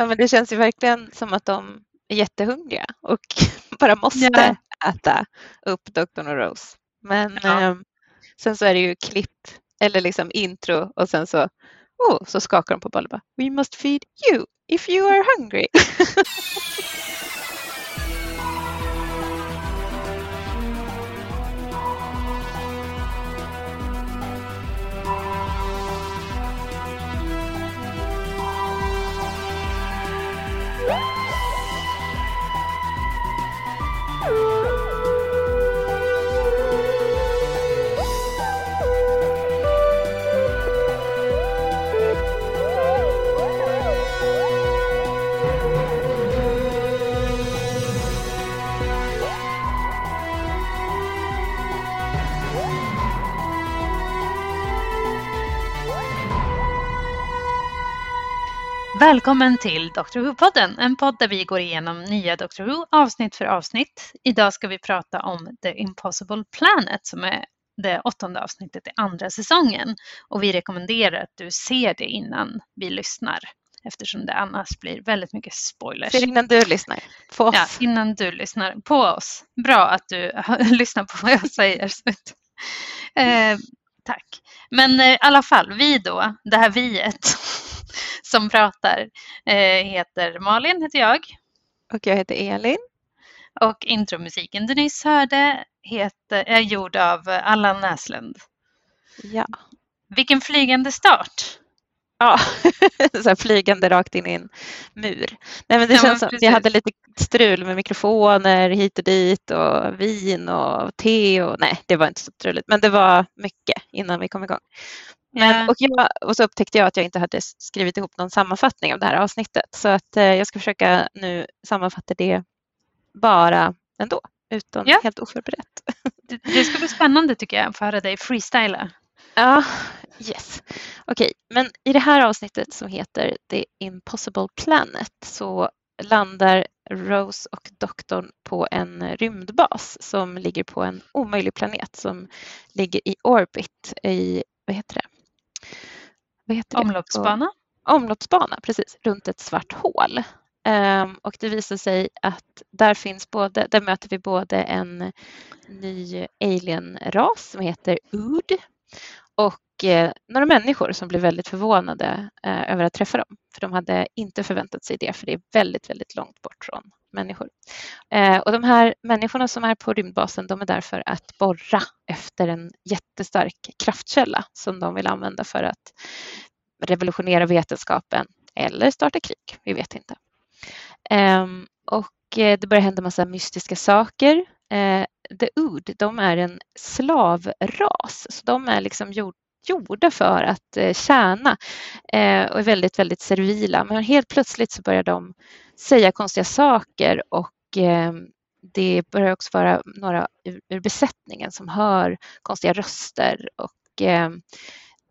Ja, men det känns ju verkligen som att de är jättehungriga och bara måste Ja. äta upp Dr. och Rose. Men Ja. eh, sen så är det ju klipp eller liksom intro och sen så, oh, så skakar de på bollen We must feed you if you are hungry. Välkommen till Dr. Who-podden, en podd där vi går igenom nya Dr. Who avsnitt för avsnitt. Idag ska vi prata om The Impossible Planet som är det åttonde avsnittet i andra säsongen. Och vi rekommenderar att du ser det innan vi lyssnar eftersom det annars blir väldigt mycket spoilers. Ser innan du lyssnar på oss. Ja, innan du lyssnar på oss. Bra att du lyssnar på vad jag säger. eh, tack. Men eh, i alla fall, vi då, det här viet som pratar eh, heter Malin, heter jag. Och jag heter Elin. Och intromusiken du nyss hörde heter, är gjord av Allan Näslund. Ja. Vilken flygande start! Ja, så flygande rakt in i en mur. Nej, men det Ja, men känns som vi precis. hade lite strul med mikrofoner hit och dit och vin och te och nej, det var inte så struligt, men det var mycket innan vi kom igång. Men, och, jag, och så upptäckte jag att jag inte hade skrivit ihop någon sammanfattning av det här avsnittet så att eh, jag ska försöka nu sammanfatta det bara ändå, utan Ja. helt oförberett. Det, det ska bli spännande tycker jag att få höra dig freestyla. Ja, yes. Okej, men i det här avsnittet som heter The Impossible Planet så landar Rose och doktorn på en rymdbas som ligger på en omöjlig planet som ligger i orbit i, vad heter det? Vad heter det? Omloppsbana. omloppsbana precis, runt ett svart hål. Ehm, och det visar sig att där finns både, där möter vi både en ny alienras som heter Ood och Eh, några människor som blev väldigt förvånade eh, över att träffa dem. För de hade inte förväntat sig det, för det är väldigt, väldigt långt bort från människor. Eh, och de här människorna som är på rymdbasen, de är där för att borra efter en jättestark kraftkälla som de vill använda för att revolutionera vetenskapen eller starta krig. Vi vet inte. Ehm, och eh, det börjar hända massa mystiska saker. Eh, The Ood, de är en slavras, så de är liksom gjord, gjorda för att eh, tjäna eh, och är väldigt, väldigt servila. Men helt plötsligt så börjar de säga konstiga saker och eh, det börjar också vara några ur, ur besättningen som hör konstiga röster och eh,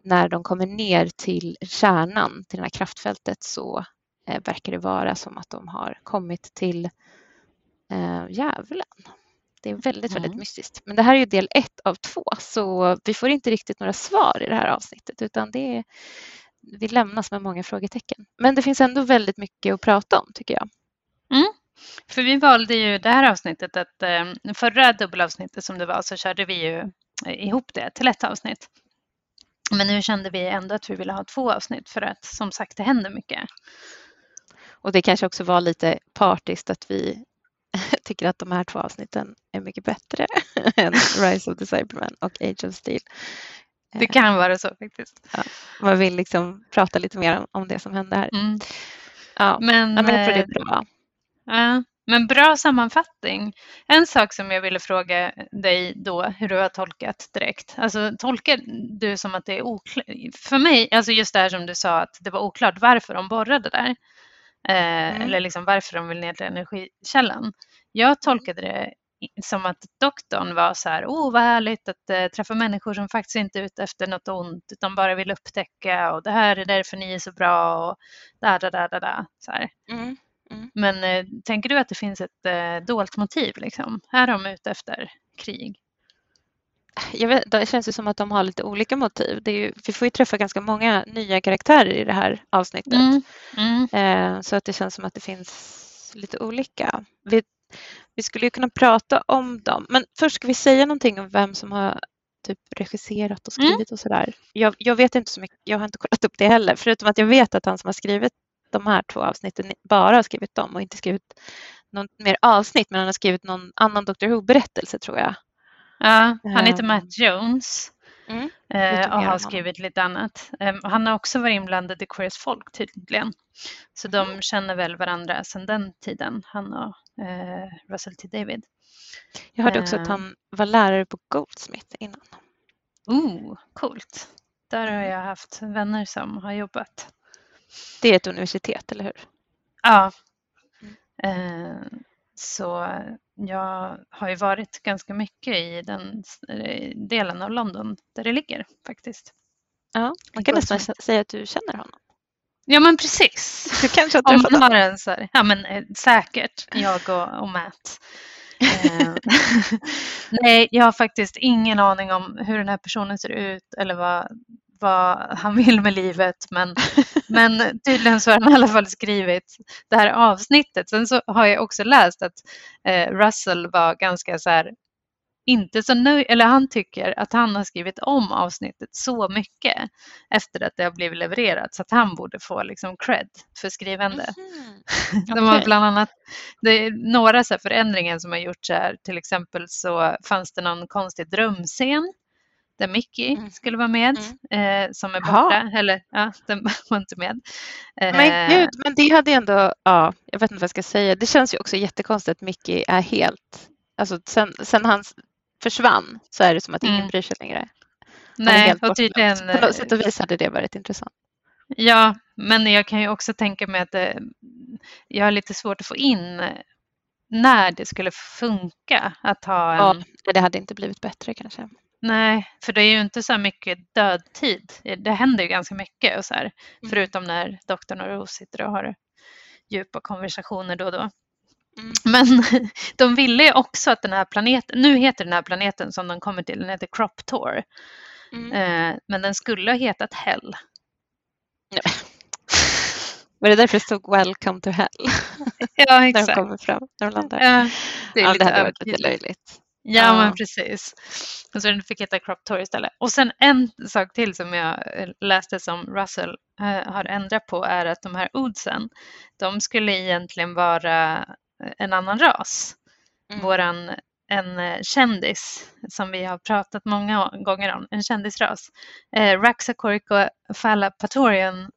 när de kommer ner till kärnan, till det här kraftfältet, så eh, verkar det vara som att de har kommit till eh, djävulen. Det är väldigt, väldigt Mm. mystiskt. Men det här är ju del ett av två, så vi får inte riktigt några svar i det här avsnittet, utan det är, vi lämnas med många frågetecken. Men det finns ändå väldigt mycket att prata om, tycker jag. För vi valde ju det här avsnittet att eh, förra dubbelavsnittet som det var så körde vi ju eh, ihop det till ett avsnitt. Men nu kände vi ändå att vi ville ha två avsnitt för att som sagt det händer mycket. Och det kanske också var lite partiskt att vi tycker att de här två avsnitten är mycket bättre än Rise of the Cybermen och Age of Steel. Det kan vara så faktiskt. Man vill liksom prata lite mer om, om det som hände här. Mm. Ja, Men, ja, men jag tror det eh, är bra. Ja, men bra sammanfattning. En sak som jag ville fråga dig då, hur du har tolkat direkt. Alltså tolkar du som att det är oklart? För mig, alltså just det här som du sa att det var oklart varför de borrade där. Eh, Mm. Eller liksom varför de vill ner till energikällan. Jag tolkade det som att doktorn var så här, oh vad härligt att eh, träffa människor som faktiskt inte är ute efter något ont utan bara vill upptäcka och det här är därför ni är så bra och där, där, där, där, där. Så här. Mm. Men eh, tänker du att det finns ett eh, dolt motiv? Liksom? Är de ute efter krig? jag vet, det känns ju som att de har lite olika motiv. Det är ju, vi får ju träffa ganska många nya karaktärer i det här avsnittet. Mm. Mm. Eh, så att det känns som att det finns lite olika. Vi, vi skulle ju kunna prata om dem, men först ska vi säga någonting om vem som har typ regisserat och Mm. skrivit och sådär. Jag, jag vet inte så mycket, jag har inte kollat upp det heller, förutom att jag vet att han som har skrivit de här två avsnitten bara har skrivit dem och inte skrivit något mer avsnitt, men han har skrivit någon annan Doctor Who-berättelse tror jag. Ja, han heter Ehm. Matt Jones Mm. eh, och har skrivit lite annat. Ehm, Han har också varit inblandad i Queers folk tydligen. Så de Mm. känner väl varandra sedan den tiden, han och eh, Russell T David. Jag hörde också att Ehm. han var lärare på Goldsmith innan. Oh, coolt. Där har jag haft vänner som har jobbat. Det är ett universitet, eller hur? Ja. Mm. Eh, så jag har ju varit ganska mycket i den eh, delen av London där det ligger faktiskt. Ja, man kan nästan säga att du känner honom. Ja men precis. Du kanske har träffat honom. har en så här, ja men eh, säkert, jag och, och Matt. Eh, Nej, jag har faktiskt ingen aning om hur den här personen ser ut eller vad, vad han vill med livet. Men, men tydligen så har han i alla fall skrivit det här avsnittet. Sen så har jag också läst att eh, Russell var ganska så här inte så nöjd, eller han tycker att han har skrivit om avsnittet så mycket efter att det har blivit levererat så att han borde få liksom cred för skrivande. Mhm. De har bland annat, det är några så förändringar som har gjorts här. Till exempel så fanns det någon konstig drömscen där Mickey Mm. skulle vara med, eh, som är borta. Eller ja, den var inte med. Eh, Men gud, men det hade ändå, ja, jag vet inte vad jag ska säga. Det känns ju också jättekonstigt att Mickey är helt, alltså sen, sen han försvann så är det som att ingen Mm. bryr sig längre. Nej, och tydligen, På något sätt och vis hade det varit intressant. ja, men jag kan ju också tänka mig att det, jag har lite svårt att få in när det skulle funka att ha en Ja, det hade inte blivit bättre kanske. Nej, för det är ju inte så mycket dödtid. Det händer ju ganska mycket och så här, Mm. förutom när doktorn och Rose sitter och har djupa konversationer då och då. Mm. Men de ville ju också att den här planeten, nu heter den här planeten som de kommer till, den heter Crop Tour, Mm. eh, men den skulle ha hetat Hell. Var det därför det stod Welcome to Hell Ja, när de exakt. kommer fram, när de landar? Ja, det är ja, det hade varit lite löjligt. Ja, Ja. men precis. Och så den fick heta Crop Tour istället. Och sen en sak till som jag eh, läste som Russell eh, har ändrat på är att de här Oodsen, de skulle egentligen vara eh, en annan ras. Mm. Våran, en kändis som vi har pratat många gånger om, en kändisras. Eh, Raxacorico Fallapatorian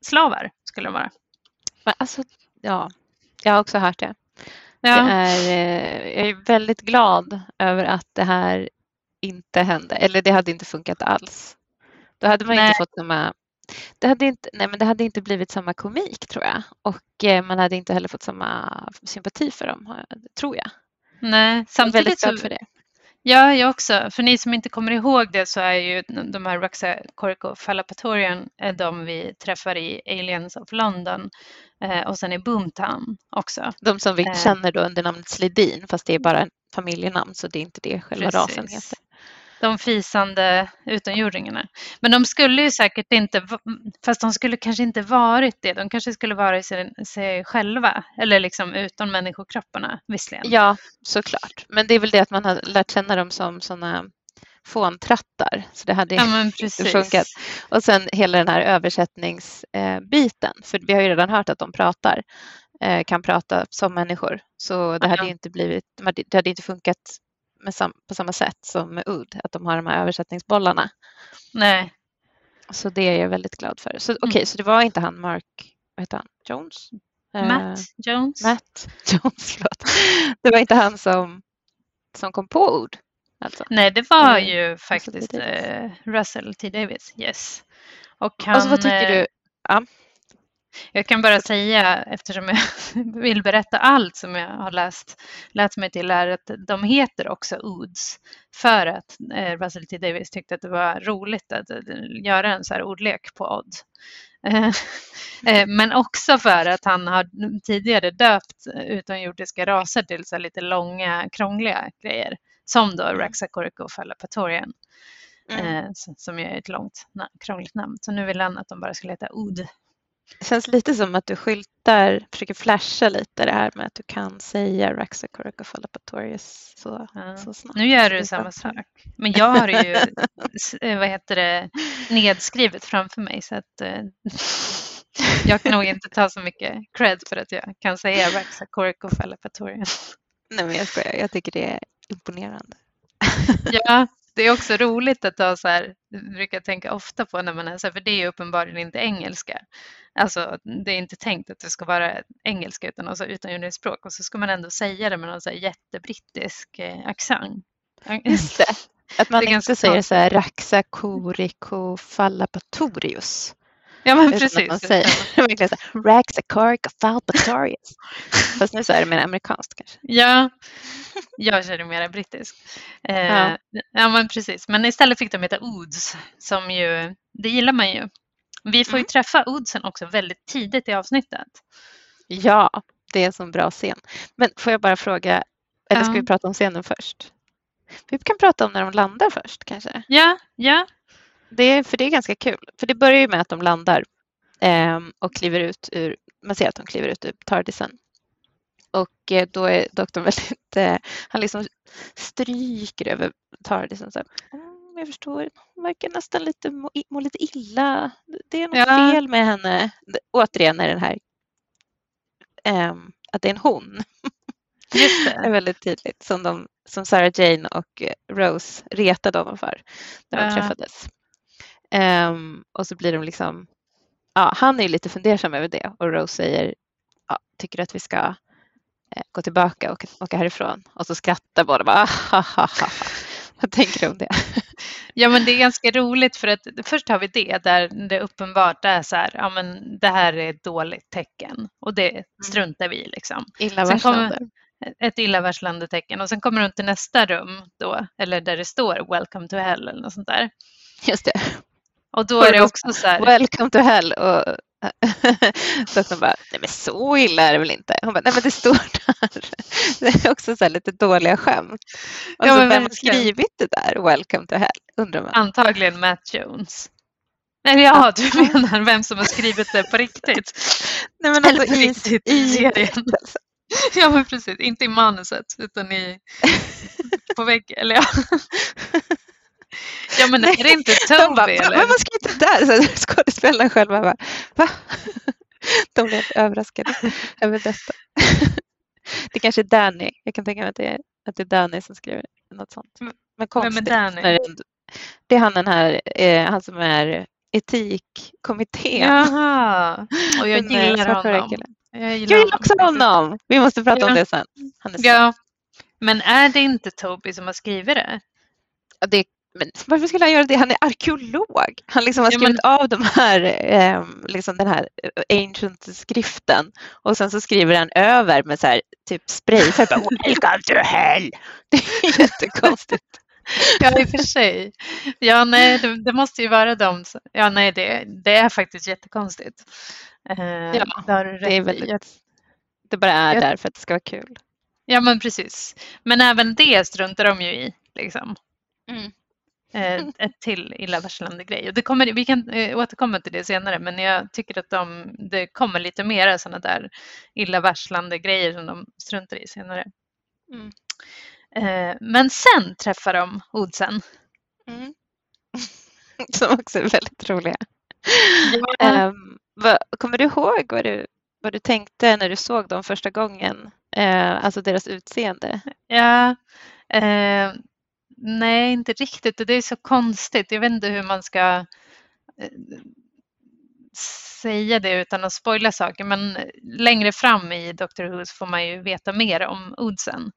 slavar skulle de vara. Alltså, ja, jag har också hört det. Ja, Det är, eh, jag är väldigt glad över att det här inte hände, eller det hade inte funkat alls. Då hade man Nej. inte fått samma det hade, inte, nej, men det hade inte blivit samma komik tror jag och eh, man hade inte heller fått samma sympati för dem, tror jag. nej. Jag är väldigt Samtidigt så glad för det. Ja, jag också. För ni som inte kommer ihåg det så är ju de här Raxacorico Fallapatorian är de vi träffar i Aliens of London eh, och sen i Boomtown också. De som vi Eh. känner då under namnet Sledin fast det är bara en familjenamn så det är inte det själva rasen Precis. heter. De fisande utomjordingarna. Men de skulle ju säkert inte, fast de skulle kanske inte varit det. De kanske skulle vara i sig, sig själva eller liksom utan människokropparna visserligen. Ja, såklart. Men det är väl det att man har lärt känna dem som sådana fåntrattar. Så det hade Ja, inte funkat. Och sen hela den här översättningsbiten. För vi har ju redan hört att de pratar, eh, kan prata som människor. Så det hade inte blivit, det hade inte funkat sam, på samma sätt som med Ud, att de har de här översättningsbollarna. Nej, Så det är jag väldigt glad för. Så okej, så det var inte han Mark, vad heter han, Jones? Eh, Matt Jones. Matt Jones, förlåt. Det var inte han som, som kom på ord. Alltså. Nej, det var Eller ju T. faktiskt eh, Russell T. Davis. Yes. Och han, Och så vad tycker du? Ja. Jag kan bara säga, eftersom jag vill berätta allt som jag har läst, lärt mig till, är att de heter också Oods för att eh, Russell T Davis tyckte att det var roligt att eh, göra en så här ordlek på Odd. Eh, Men också för att han har tidigare döpt utomjordiska raser till så lite långa, krångliga grejer. som då Raxacorico fallapatorian. Mm. Som ju är ett långt, krångligt namn. Så nu vill han att de bara ska heta Oud. Det känns lite som att du skyltar, försöker flasha lite det här med att du kan säga Raxacorica fallapatorius så, Ja. så snabbt. Nu gör du samma sak. Men jag har ju eh, vad heter det, nedskrivet framför mig så att eh, jag kan nog inte ta så mycket cred för att jag kan säga Raxacorico fallapatorian. Nej men jag skojar, jag tycker det är imponerande. Ja, det är också roligt att ha så här, det brukar jag tänka ofta på när man är så här, för det är ju uppenbarligen inte engelska. Alltså det är inte tänkt att det ska vara engelska utan alltså utan språk och så ska man ändå säga det med någon så här jättebrittisk eh, accent. Just det. Att man Det inte säger så här Raxacorico fallapatorius. Ja men Det precis. man säger verkligen så här, Raxacorica fallapatorius. Fast nu så är det mer amerikanskt kanske. Ja, jag känner mer brittisk. Eh, Ja. ja. men precis. Men istället fick de heta Oods som ju, det gillar man ju. Vi får ju Mm. träffa Oodsen också väldigt tidigt i avsnittet. Ja, det är en sån bra scen. Men får jag bara fråga, eller ska Ja. vi prata om scenen först? Vi kan prata om när de landar först kanske. Ja, ja, Det är, för det är ganska kul. För det börjar ju med att de landar ehm, och kliver ut ur, man ser att de kliver ut ur Tardisen. Och eh, då är doktorn väldigt, eh, han liksom stryker över Tardisen. Så här, "Mm, jag förstår, hon verkar nästan lite, må, må lite illa. Det är något Ja. fel med henne. Återigen är den här, ehm, att det är en hon. just Det är det. väldigt tydligt som, de, som Sarah Jane och eh, Rose retade honom för när de Ja. träffades. Ehm, och så blir de liksom, ja, han är lite fundersam över det och Rose säger, ja, tycker du att vi ska eh, gå tillbaka och åka härifrån? Och så skrattar båda bara, "Ah, ha, ha, ha. Vad tänker du om det? Ja, men det är ganska roligt för att först har vi det där det uppenbart är så här, ja men det här är ett dåligt tecken och det struntar vi i liksom. Illavarslande. Ett illavarslande tecken och sen kommer de till nästa rum då, eller där det står Welcome to hell eller något sånt där. Just det. Och då är det också så här, Welcome to hell. Och doktorn bara, nej men så illa är det väl inte? Hon bara, nej men det står där. Det är också så lite dåliga skämt. Och Ja, så men vem har skrivit det där, Welcome to hell? Undrar man. antagligen Matt Jones. Nej, ja, du menar vem som har skrivit det på riktigt? Nej men Eller alltså på i, riktigt i serien. Ja, men precis. Inte i manuset, utan i, på väggen. Eller ja. Ja, men är det inte De Toby? "Va, Eller? vem har skrivit det där? Så skådespelarna själva bara, va? De blev överraskade över detta. Det kanske är Danny. Jag kan tänka mig att det är, att det är Danny som skriver något sånt. Men Vem är konstigt. Danny? det är han den här, eh, han som är etikkommittén. Jaha. Och jag gillar honom. Jag Jag gillar också honom. Vi måste prata om Ja. det sen. Ja, men är det inte Toby som har skrivit det? Det, men varför skulle han göra det? Han är arkeolog. Han liksom har Ja, skrivit av de här, eh, liksom den här eh, ancient-skriften och sen så skriver han över med så här, typ sprayfärg. Welcome to hell! Det är jättekonstigt. Ja, i och för sig. Ja, nej, det, det måste ju vara de som... Ja, nej, det, det är faktiskt jättekonstigt. Eh, Ja, det är i. Jag- väldigt, det bara är jag- där för att det ska vara kul. Ja, men precis. Men även det struntar de ju i. Liksom. Mm. Eh, ett till illavarslande grej. Och det kommer, vi kan eh, återkomma till det senare, men jag tycker att de, det kommer lite mera sådana där illavarslande grejer som de struntar i senare. Mm. Eh, men sen träffar de Oddsen. Mm. Som också är väldigt roliga. Ja. Ehm, vad, kommer du ihåg vad du, vad du tänkte när du såg dem första gången? Eh, alltså deras utseende. Ja, eh, nej, inte riktigt. Det är så konstigt. Jag vet inte hur man ska eh, säga det utan att spoila saker. Men längre fram i Doctor Who får man ju veta mer om Oddsen.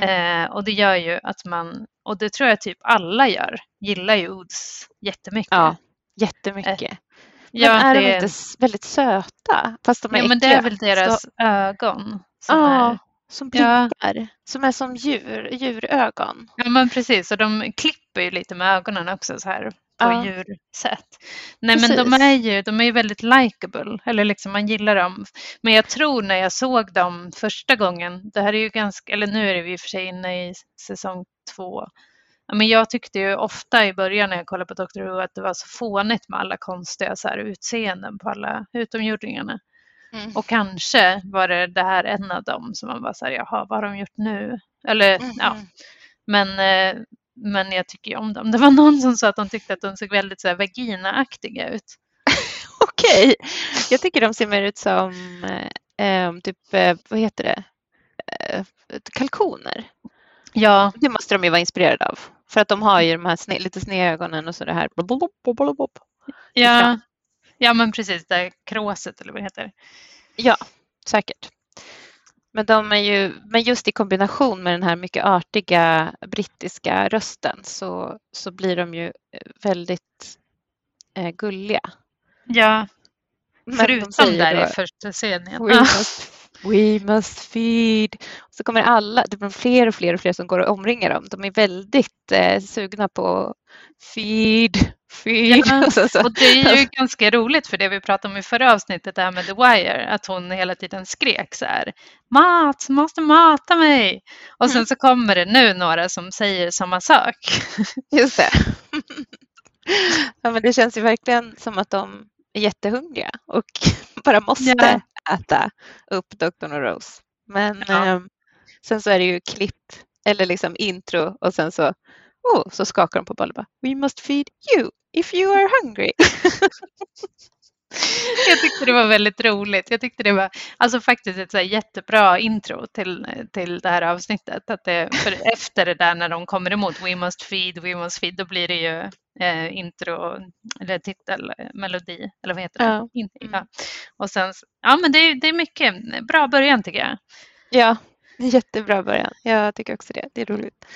Eh, och det gör ju att man, och det tror jag typ alla gör, gillar ju Oods jättemycket. Ja, jättemycket. Men ja, är det, de inte väldigt söta? Fast de är ja men det är väl deras Så, ögon. Som ja, är, som Ja. blinkar. Som är som djur, djurögon. Ja men precis, och de klipper ju lite med ögonen också så här på Ja. djursätt. Nej men de Precis. är ju de är ju väldigt likable, eller liksom man gillar dem. Men jag tror när jag såg dem första gången, det här är ju ganska, eller nu är det i och för sig inne i säsong två Ja, men jag tyckte ju ofta i början när jag kollade på Dr. Who att det var så fånigt med alla konstiga så här, utseenden på alla utomjordingarna. Mm. Och kanske var det, det här en av dem som man var så här, jaha, vad har de gjort nu? Eller Mm, ja, mm. men, eh, men jag tycker ju om dem. Det var någon som sa att de tyckte att de såg väldigt så här, vagina-aktiga ut. Okej, jag tycker de ser mer ut som eh, eh, typ, eh, vad heter det, eh, kalkoner. Ja, Det måste de ju vara inspirerade av. För att de har ju de här sne, lite sneda ögonen och så det här. blub, blub, blub. ja, fram. Ja men precis, det kråset eller vad det heter. Ja, säkert. Men, de är ju, men just i kombination med den här mycket artiga brittiska rösten så, så blir de ju eh, väldigt eh, gulliga. Ja, Men de förutom säger där då, i första scenen. We must, we must feed. Så kommer alla, det blir fler och fler och fler som går och omringar dem. De är väldigt eh, sugna på feed, feed. Ja, Och det är ju ganska roligt för det vi pratade om i förra avsnittet, det här med The Wire, att hon hela tiden skrek så här, mat, måste mata mig. Och sen Mm. så kommer det nu några som säger samma sak. Just det. ja, men det känns ju verkligen som att de är jättehungriga och bara måste Ja. Äta upp Dr. och Rose. Men Ja. ehm, sen så är det ju klipp eller liksom intro och sen så, oh, så skakar de på bollen We must feed you if you are hungry. Jag tyckte det var väldigt roligt. Jag tyckte det var alltså faktiskt ett så jättebra intro till, till det här avsnittet. Att det, för efter det där när de kommer emot We must feed, we must feed, då blir det ju eh, intro eller titel, melodi eller vad heter det? Ja. In, Mm. ja. Och sen, ja men det är, det är mycket bra början tycker jag. Ja, jättebra början. Jag tycker också det. Det är roligt.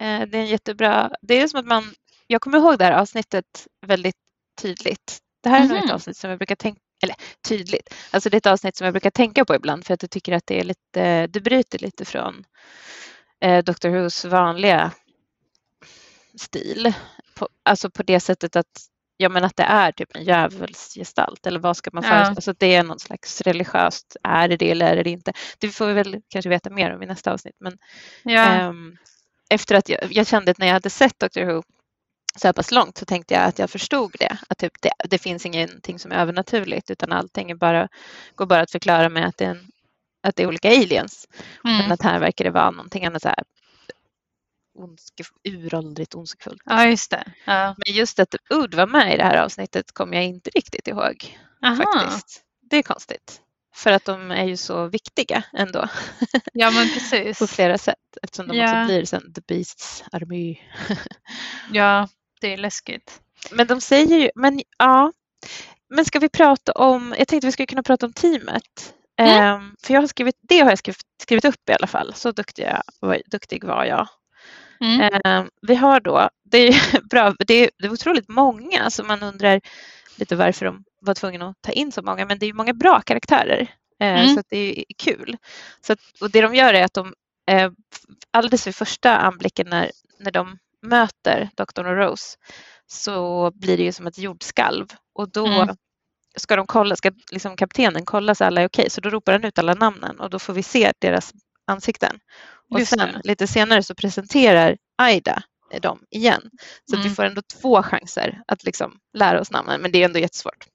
Eh, Det är en jättebra... Det är som att man... Jag kommer ihåg det här avsnittet väldigt tydligt. Det här är nog ett Mhm. avsnitt som jag brukar tänka... Eller tydligt. Alltså det är ett avsnitt som jag brukar tänka på ibland för att jag tycker att det är lite... Det bryter lite från eh, Dr. Whos vanliga stil. På, alltså på det sättet att Ja men att det är typ en djävulsgestalt eller vad ska man Ja. föreställa Alltså det är någon slags religiöst, är det det eller är det inte? Det får vi väl kanske veta mer om i nästa avsnitt. Men Ja, ehm, efter att jag, jag kände att när jag hade sett Doctor Who så här pass långt så tänkte jag att jag förstod det. Att typ det, det finns ingenting som är övernaturligt utan allting är bara, går bara att förklara med att det är, en, att det är olika aliens. Men mm. att här verkar det vara någonting annat så här ondske, uråldrigt ondskefullt. ja just det. Ja. Men just att Ud var med i det här avsnittet kommer jag inte riktigt ihåg Aha. faktiskt. Det är konstigt. För att de är ju så viktiga ändå Ja men på precis. flera sätt eftersom de Ja. också blir sen The Beasts armé. Ja, det är läskigt. Men de säger ju, men ja. Men ska vi prata om, jag tänkte vi skulle kunna prata om teamet. Mm. Ehm, för jag har skrivit, det har jag skrivit, skrivit upp i alla fall, så duktig, jag, duktig var jag. Mm. Ehm, vi har då, det är bra, det är, det är otroligt många så man undrar lite varför de var tvungna att ta in så många, men det är ju många bra karaktärer. eh, Mm. Så det är kul. Så att, och det de gör är att de eh, alldeles vid första anblicken när, när de möter doktorn och Rose så blir det ju som ett jordskalv och då Mm. ska de kolla, ska liksom kaptenen kolla så alla är okej, så då ropar han ut alla namnen och då får vi se deras ansikten. Och Just sen det. lite senare så presenterar Aida dem igen. Så att vi Mm. får ändå två chanser att liksom lära oss namnen, men det är ändå jättesvårt.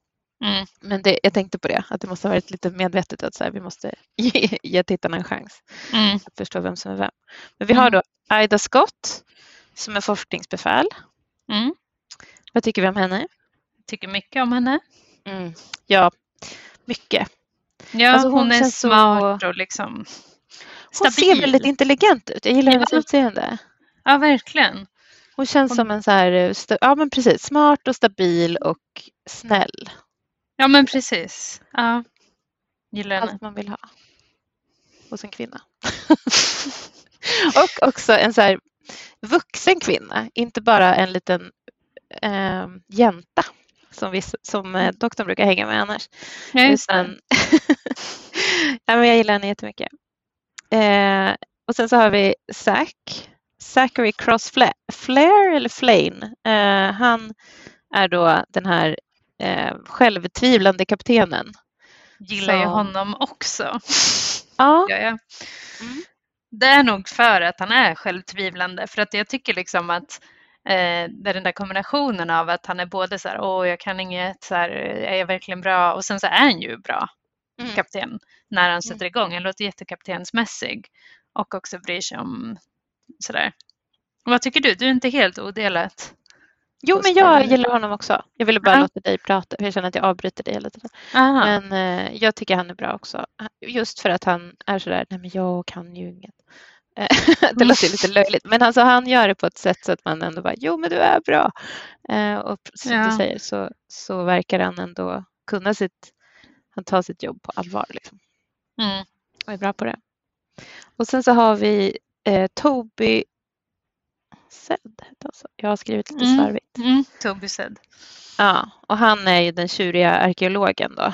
Mm. Men det, jag tänkte på det, att det måste ha varit lite medvetet att så här, vi måste ge, ge tittarna en chans Mm. att förstå vem som är vem. Men vi har då Aida Scott som är forskningsbefäl. Mm. Vad tycker vi om henne? Tycker mycket om henne. Ja, mycket. Ja, Alltså, hon, hon är känns så- smart och liksom Hon ser väldigt intelligent ut. Jag gillar Ja. hennes utseende. Ja, verkligen. Hon känns Hon- som en så här, eh, ja men precis, smart och stabil och snäll. Ja, men precis. Ja. Gillar henne. Allt man vill ha hos en kvinna. och också en så här vuxen kvinna, inte bara en liten eh, jänta som, vi, som eh, doktorn brukar hänga med annars. Utan, ja, men jag gillar henne jättemycket. Eh, och sen så har vi Zack. Zachary Cross Fla- Flare eller Flane. Eh, han är då den här eh, självtvivlande kaptenen. Gillar ju honom också. Ja, Ja, ja. Mm. Det är nog för att han är självtvivlande. För att jag tycker liksom att eh, den där kombinationen av att han är både så här, åh jag kan inget, så här, är jag verkligen bra? Och sen så är han ju bra Mm. kapten när han sätter igång. Han låter jättekaptensmässig och också bryr sig om sådär. Vad tycker du? Du är inte helt odelat? Jo, men jag gillar honom också. Jag ville bara Ja. låta dig prata, för jag känner att jag avbryter dig hela tiden. Aha. Men eh, jag tycker han är bra också. Just för att han är sådär, nej men jag kan ju inget. Eh, det låter lite löjligt, men alltså han gör det på ett sätt så att man ändå bara, jo men du är bra. Eh, och som Ja. du säger så, så verkar han ändå kunna sitt, han tar sitt jobb på allvar liksom. Mm. och är bra på det. Och sen så har vi eh, Toby Sed, heter han så? Jag har skrivit lite Mm. slarvigt. Mm. Toby said. Ja, och han är ju den tjuriga arkeologen då.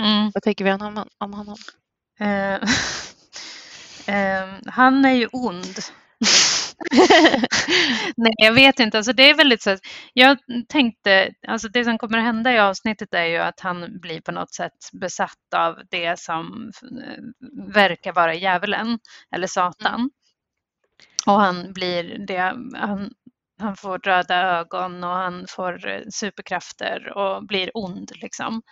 Mm. Vad tänker vi om? Om honom? Eh, han är ju ond. Nej, jag vet inte. Alltså, det är väldigt så jag tänkte, alltså det som kommer att hända i avsnittet är ju att han blir på något sätt besatt av det som eh, verkar vara djävulen eller Satan. Och han blir det, han, han får röda ögon och han får eh, superkrafter och blir ond liksom.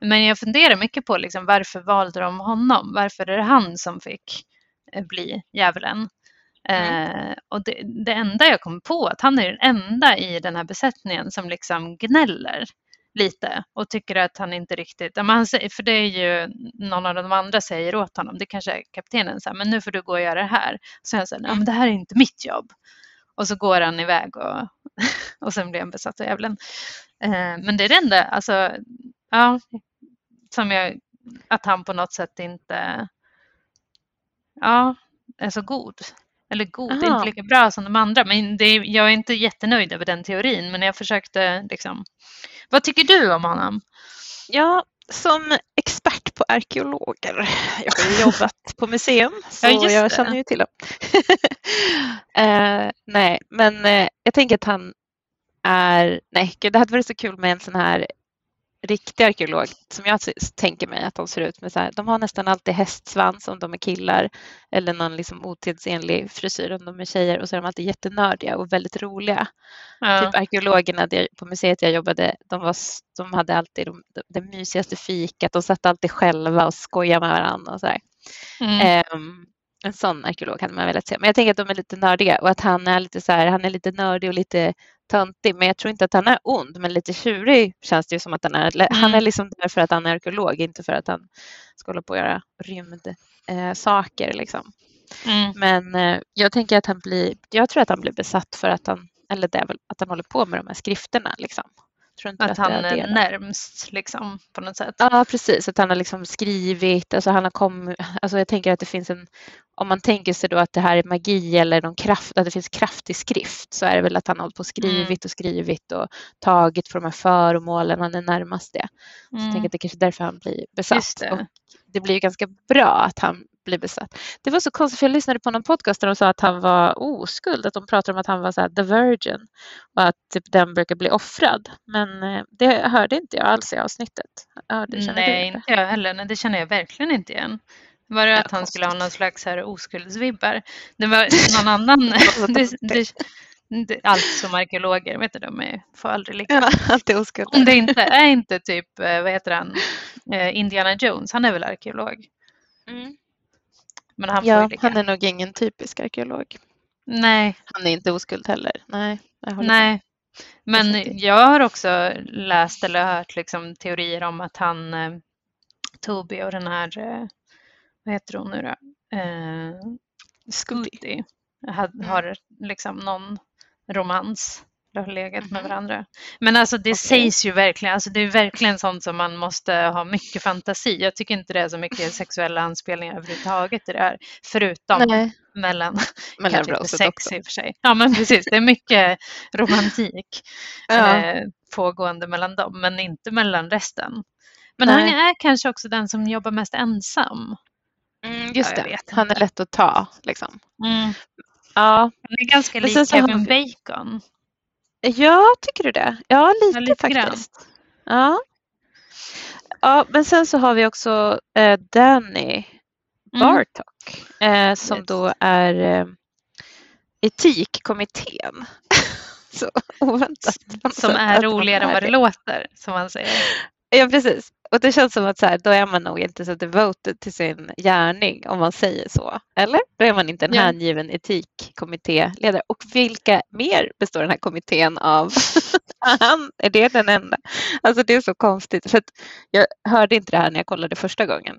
Men jag funderar mycket på liksom, varför valde de honom? Varför är det han som fick eh, bli djävulen? Eh, och det, det enda jag kom på att han är den enda i den här besättningen som liksom gnäller lite och tycker att han inte riktigt, men han säger, för det är ju någon av de andra säger åt honom, det kanske är kaptenen, så här, men nu får du gå och göra det här. Så han säger, ja, men det här är inte mitt jobb. Och så går han iväg och, och sen blir han besatt av djävulen. Eh, men det är det enda, alltså, ja, som jag, att han på något sätt inte, ja, är så god. Eller god, Aha. inte lika bra som de andra. Men det, jag är inte jättenöjd över den teorin, men jag försökte liksom. Vad tycker du om honom? Ja, som expert på arkeologer. Jag har ju jobbat på museum så Ja, jag känner ju till dem. eh, nej, men eh, jag tänker att han är, nej, gud, det hade varit så kul med en sån här riktig arkeolog som jag tänker mig att de ser ut med. Så här, de har nästan alltid hästsvans om de är killar eller någon liksom otidsenlig frisyr om de är tjejer och så är de alltid jättenördiga och väldigt roliga. Ja. Typ arkeologerna på museet jag jobbade, de, var, de hade alltid de, det mysigaste fikat. De satt alltid själva och skojade med varandra. Och så. Mm. Ehm, en sån arkeolog hade man velat se. Men jag tänker att de är lite nördiga och att han är lite så här, han är lite nördig och lite töntig. Men jag tror inte att han är ond, men lite tjurig känns det ju som att han är. Han är Mm. liksom där för att han är arkeolog, inte för att han ska hålla på och göra rymdsaker. Eh, saker, liksom. Mm. Men eh, jag tänker att han blir, jag tror att han blir besatt för att han, eller det är väl att han håller på med de här skrifterna. Liksom. Tror inte Att det han är närmst liksom på något sätt. Ja, precis. Att han har liksom skrivit, alltså han har kommit, alltså jag tänker att det finns en, om man tänker sig då att det här är magi eller någon kraft, att det finns kraft i skrift, så är det väl att han har hållit på och skrivit och skrivit och tagit för de här föremålen, han är närmast det. Så jag Mm. tänker att det kanske är därför han blir besatt. Det. Och det blir ju ganska bra att han blir besatt. Det var så konstigt, för jag lyssnade på någon podcast där de sa att han var oskuld, att de pratade om att han var så här, the virgin och att typ den brukar bli offrad. Men eh, det hörde inte jag alls i avsnittet. Känner Nej, inte jag heller. Nej, det känner jag verkligen inte igen. Var det Ja, att han skulle ha konstigt. någon slags här oskuldsvibbar? Det var någon annan. det, det, det, allt som arkeologer, vet du, de är, får aldrig ligga. Ja, allt är oskuld. Om det inte är inte typ, eh, vad heter han, Eh, Indiana Jones, han är väl arkeolog? Mm. Men han Ja, han är nog ingen typisk arkeolog. Nej, Han är inte oskuld heller. Nej, med. nej. Men jag har också läst eller hört liksom, teorier om att han, eh, Toby och den här, eh, vad heter hon nu då? Eh, had, Mm. har liksom någon romans. Eller har legat med Mhm. varandra. Men alltså det Okej. sägs ju verkligen, alltså det är verkligen sånt som man måste ha mycket fantasi. Jag tycker inte det är så mycket sexuella anspelningar överhuvudtaget i det här. Förutom Nej, mellan, mellan kanske inte sex doktorn. i och för sig. Ja men precis, det är mycket romantik Ja. eh, pågående mellan dem, men inte mellan resten. Men han Nej. är kanske också den som jobbar mest ensam. Mm, just Ja, det, han är lätt att ta. Liksom. Mm. Ja. Han är ganska lik Kevin vi- Bacon. Ja, tycker du det? Ja, lite, lite grann. faktiskt. Ja. ja, men sen så har vi också eh, Danny Bartok eh, som Yes. då är eh, etikkommittén. Så oväntat. Som är roligare än vad det. låter, som man säger. Ja, precis. Och det känns som att så här, då är man nog inte så devoted till sin gärning om man säger så. Eller? Då är man inte en Ja. hängiven etikkommittéledare. Och vilka mer består den här kommittén av? Är det den enda? Alltså det är så konstigt. För att jag hörde inte det här när jag kollade första gången.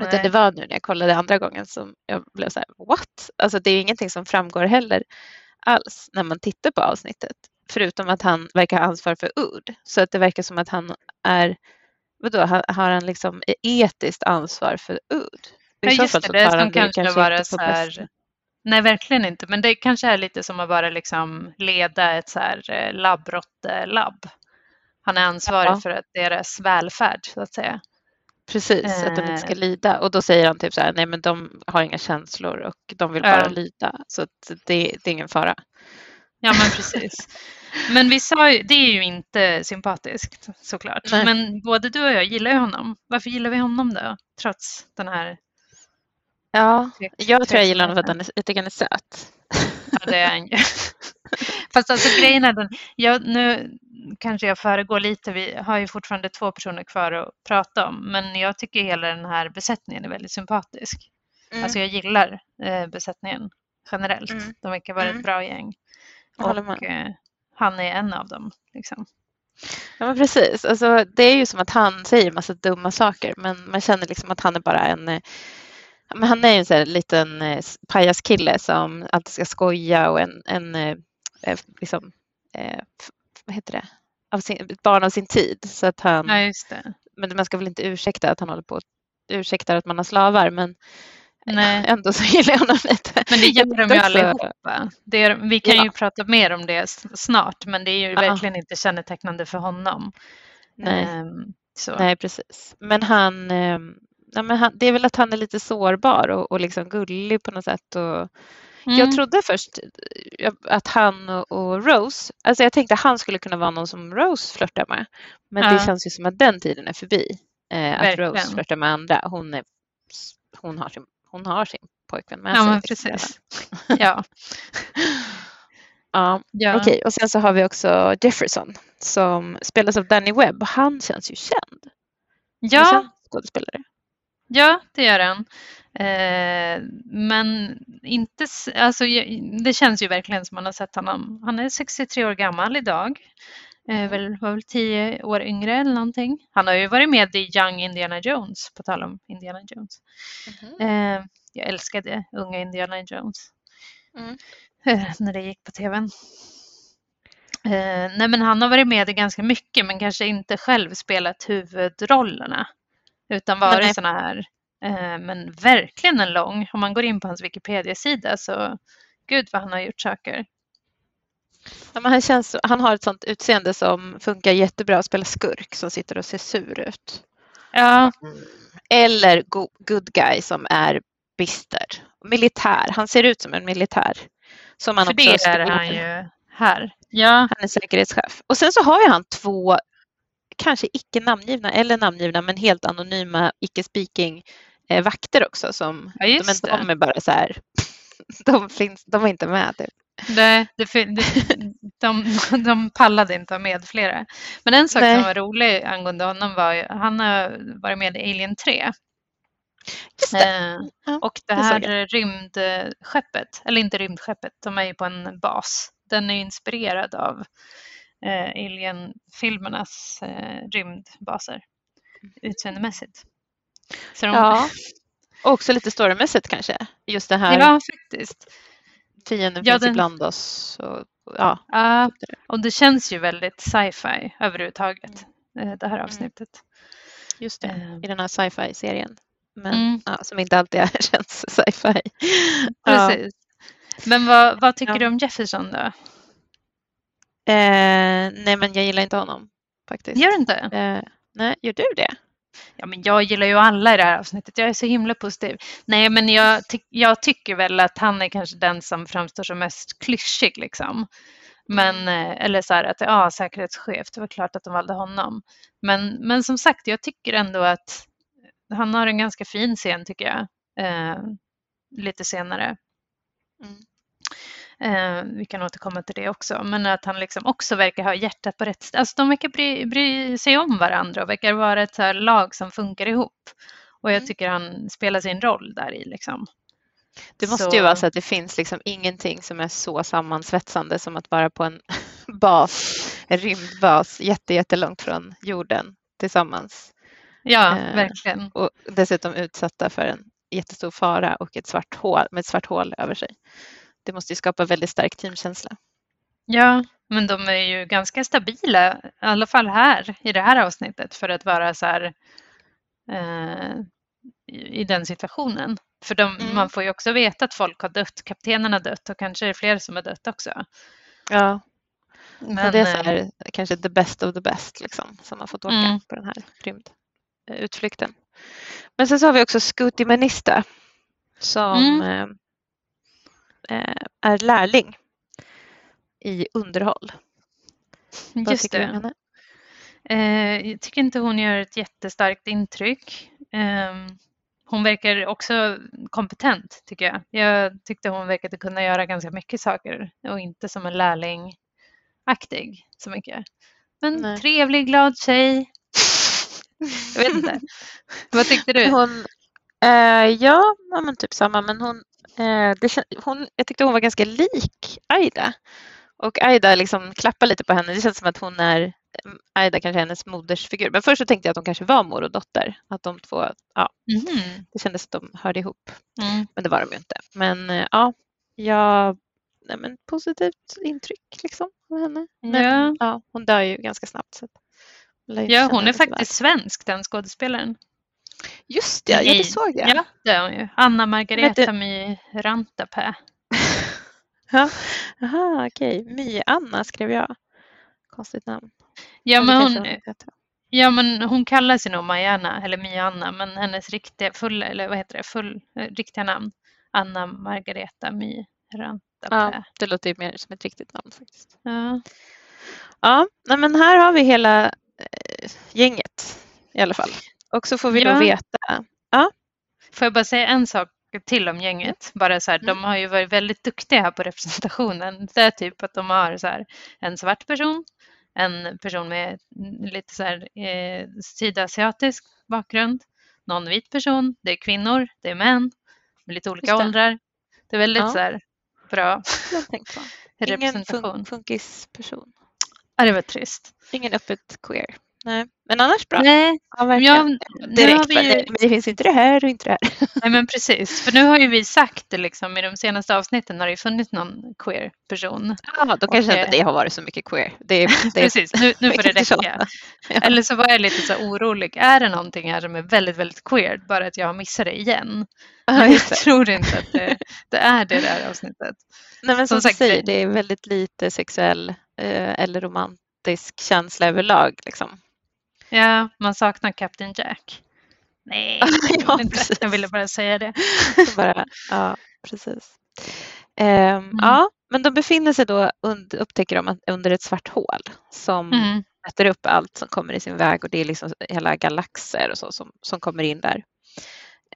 Utan Nej. det var nu när jag kollade andra gången som jag blev så här, what? Alltså det är ingenting som framgår heller alls när man tittar på avsnittet. Förutom att han verkar ha ansvar för Ud. Så att det verkar som att han är, vadå, har, har han liksom etiskt ansvar för Ud? I Ja, så fall det. så Det tar han kanske inte vara på så här... Nej, verkligen inte. Men det kanske är lite som att bara liksom leda ett så här eh, labbrotte-labb. Han är ansvarig Ja. för att deras välfärd, så att säga. Precis, att de inte ska Eh. lida. Och då säger han typ så här, nej men de har inga känslor och de vill Ja. bara lyda. Så att det, det är ingen fara. Ja, men precis. Men vi sa ju, det är ju inte sympatiskt såklart. Nej. Men både du och jag gillar ju honom. Varför gillar vi honom då? Trots den här... Ja, jag tror jag gillar honom för att han är, jag tycker han är söt. Ja, det är han ju. Fast alltså grejen är den, jag, nu kanske jag föregår lite, vi har ju fortfarande två personer kvar att prata om, men jag tycker hela den här besättningen är väldigt sympatisk. Mm. Alltså jag gillar eh, besättningen generellt. Mm. De verkar vara Mm. ett bra gäng. Och eh, han är en av dem. Liksom. Ja, men precis. Alltså, det är ju som att han säger massa dumma saker men man känner liksom att han är bara en eh, men han är ju en sån här liten eh, pajaskille som alltid ska skoja och en, en eh, liksom, vad heter det, av sin, ett barn av sin tid. Så att han, Ja. Men man ska väl inte ursäkta att han håller på ursäktar att man har slavar men Nej. ändå så gillar jag honom lite. Men det gör de ju allihopa. Det är, vi kan Ja. ju prata mer om det snart, men det är ju Ja. verkligen inte kännetecknande för honom. Nej. Så. Nej, precis. Men han, eh, ja, men han, det är väl att han är lite sårbar och, och liksom gullig på något sätt. Och Mm. Jag trodde först eh, att han och, Rose, alltså jag tänkte att han skulle kunna vara någon som Rose flörtar med. Men det Ja. känns ju som att den tiden är förbi. Eh, att. Rose flörtar med andra. Hon, är, hon, har, sin, hon har sin pojkvän med Ja, sig. men precis. Ja. Ja, Ja. okej. Och sen så har vi också Jefferson som spelas av Danny Webb. Han känns ju känd. Ja, känd skådespelare. ja, det gör han. Eh, men inte, alltså, det känns ju verkligen som man har sett honom. Han är 63 år gammal idag. Eh, väl, var väl 10 år yngre eller någonting. Han har ju varit med i Young Indiana Jones, på tal om Indiana Jones. Eh, jag älskade unga Indiana Jones. Mm. Eh, när det gick på tvn. Nej men han har varit med i ganska mycket men kanske inte själv spelat huvudrollerna. Utan varit sådana här, men verkligen en lång. Om man går in på hans Wikipedia-sida så gud vad han har gjort saker. Ja, men han, känns, han har ett sånt utseende som funkar jättebra att spela skurk som sitter och ser sur ut. Ja, Eller go, good guy som är bister. Militär. Han ser ut som en militär. Som man för det är han ju här. Ja, Han är säkerhetschef. Och sen så har ju han två, kanske icke namngivna eller namngivna, men helt anonyma icke-speaking eh, vakter också. Som, Ja, de, de är bara så här, de, finns, de är inte med. Typ. Det, det, det, de, de pallade inte ha med flera. Men en sak Nej. som var rolig angående honom var han har varit med i Alien 3. Just det. Eh, Ja, och det det här rymdskeppet, eller inte rymdskeppet, de är ju på en bas. Den är inspirerad av eh, Alien-filmernas eh, rymdbaser utseendemässigt. Så de, Ja. Också lite storymässigt kanske. Just det här ja, faktiskt. Fienden Ja, finns den- ibland oss. Och, ja, och det känns ju väldigt sci-fi överhuvudtaget, eh, det här avsnittet. just det. Eh. I den här sci-fi-serien. Men Mm. ja, som inte alltid är, känns sci-fi. Ja. Men vad, vad tycker Ja. du om Jefferson då? Eh, nej, men jag gillar inte honom faktiskt. Gör du inte? Eh, nej, gör du det? Ja, men jag gillar ju alla i det här avsnittet. Jag är så himla positiv. Nej, men jag, ty- jag tycker väl att han är kanske den som framstår som mest klyschig liksom. Men, eh, eller så här att, ja, säkerhetschef, det var klart att de valde honom. Men, men som sagt, jag tycker ändå att han har en ganska fin scen tycker jag. eh, lite senare. Mm. Eh, vi kan återkomma till det också, men att han liksom också verkar ha hjärtat på rätt ställe. Alltså de verkar bry, bry sig om varandra och verkar vara ett så lag som funkar ihop. Och jag Mm. tycker han spelar sin roll där i liksom. Det måste Så- ju vara så att det finns liksom ingenting som är så sammansvetsande som att vara på en bas, en rymdbas jätte, jättelångt från jorden tillsammans Ja, Eh, verkligen. och dessutom utsatta för en jättestor fara och ett svart hål, med ett svart hål över sig. Det måste ju skapa väldigt stark teamkänsla. Ja, men de är ju ganska stabila, i alla fall här i det här avsnittet för att vara så här eh, i den situationen. För de, Mm. man får ju också veta att folk har dött, kaptenen har dött och kanske är det fler som har dött också. Ja, Men, men det är så eh, här, kanske the best of the best liksom, som har fått åka Mm. på den här rymdutflykten. Men sen så har vi också Scooty Menista som Mm. Eh, är lärling i underhåll. Vad just tycker du om det. henne? Eh, jag tycker inte hon gör ett jättestarkt intryck. Eh, hon verkar också kompetent tycker jag. Jag tyckte hon verkade kunna göra ganska mycket saker och inte som en lärlingaktig så mycket. Men Nej. trevlig, glad tjej. Jag vet inte. Vad tyckte du? Hon, eh, ja, men typ samma, men hon, det, kän- hon, jag tyckte hon var ganska lik Aida. Och Aida liksom klappar lite på henne. Det känns som att hon är, Aida kanske är hennes modersfigur. Men först så tänkte jag att de kanske var mor och dotter. Att de två, ja, Mhm. det kändes att de hörde ihop. Mm. Men det var de ju inte. Men eh, ja, jag, nej, men positivt intryck liksom av henne. Men, Ja. ja, hon dör ju ganska snabbt. Så Ja, hon är faktiskt svensk, den skådespelaren. Just det, ja, det såg jag. Ja, det är hon ju. Anna Margareta My Rantapää. Ja, Aha, okej. My-Anna skrev jag. Konstigt namn. Ja, men hon. Ja, men hon kallar sig nog Mariana eller My-Anna, men hennes riktiga, full, eller vad heter det, full, eh, riktiga namn, Anna Margareta My Rantapää. Ja, det låter ju mer som ett riktigt namn faktiskt. Ja. Ja, men här har vi hela eh, gänget i alla fall. Och så får vi Ja. då veta. Får jag bara säga en sak till om gänget? Bara så här, Mm. De har ju varit väldigt duktiga här på representationen. Det är typ att de har så här, en svart person, en person med lite så här, eh, sydasiatisk bakgrund, någon vit person, det är kvinnor, det är män med lite olika det. åldrar. Det är väldigt Ja. så här, bra på. Ingen representation. fun- funkisperson. Ja, det var trist. Ingen öppet queer. Nej, men annars bra. Nej, Ja, men verkligen. jag, Direkt vi nej, det finns inte det här och inte det här. nej, men precis. För nu har ju vi sagt det liksom, i de senaste avsnitten har det ju funnits någon queer person. Ja, då kanske Okej. inte det har varit så mycket queer. Det det Precis, nu, nu får det räcka. Ja. Eller så var jag lite så orolig. Är det någonting här som är väldigt, väldigt queer? Bara att jag har missat det igen. Ja, jag tror inte att det, det är det där avsnittet. Nej, men som, Som du sagt, säger, det- det är väldigt lite sexuell eh, eller romantisk känsla överlag. Liksom. Ja, man saknar Captain Jack. Nej, ja, precis. jag ville bara säga det. Bara, ja, precis. Ehm, Ja, men de befinner sig då, und, upptäcker de under ett svart hål som Mm. äter upp allt som kommer i sin väg och det är liksom hela galaxer och så som, som kommer in där.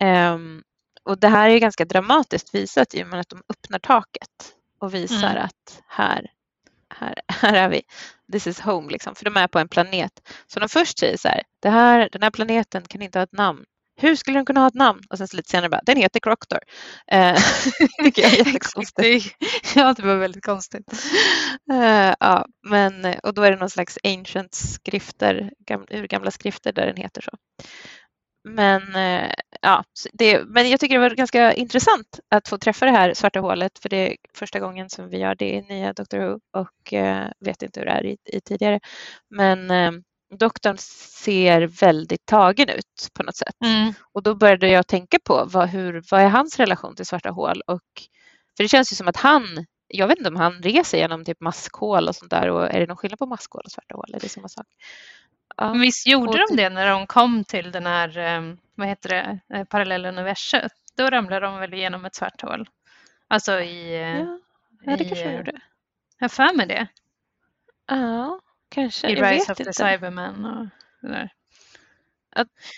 Ehm, och det här är ganska dramatiskt visat i och med att de öppnar taket och visar Mm. att här, här, här är vi. This is home liksom. För de är på en planet. Så de först säger så här, det här, den här planeten kan inte ha ett namn. Hur skulle den kunna ha ett namn? Och sen lite senare bara, den heter Croctor. Eh, tycker jag är jättekonstigt. Ja, det var väldigt konstigt. Eh, ja, men, och då är det någon slags ancient skrifter, gam, urgamla skrifter där den heter så. Men, eh, ja, det, men jag tycker det var ganska intressant att få träffa det här svarta hålet för det är första gången som vi gör det i nya Doctor Who och eh, vet inte hur det är i, i tidigare. Men eh, doktorn ser väldigt tagen ut på något sätt. Mm. Och då började jag tänka på vad, hur, vad är hans relation till svarta hål? Och, för det känns ju som att han, jag vet inte om han reser genom typ maskhål och sånt där och är det någon skillnad på maskhål och svarta hål? Är det samma sak? Ja. Visst gjorde Och de det när de kom till den här, eh, vad heter det, eh, parallelluniverset? Då ramlade de väl igenom ett svart hål? Alltså i, eh, Ja, ja, det i, kanske de eh, gjorde. jag har för mig det. Ja, kanske. I Rise of the inte. Cybermen och det där.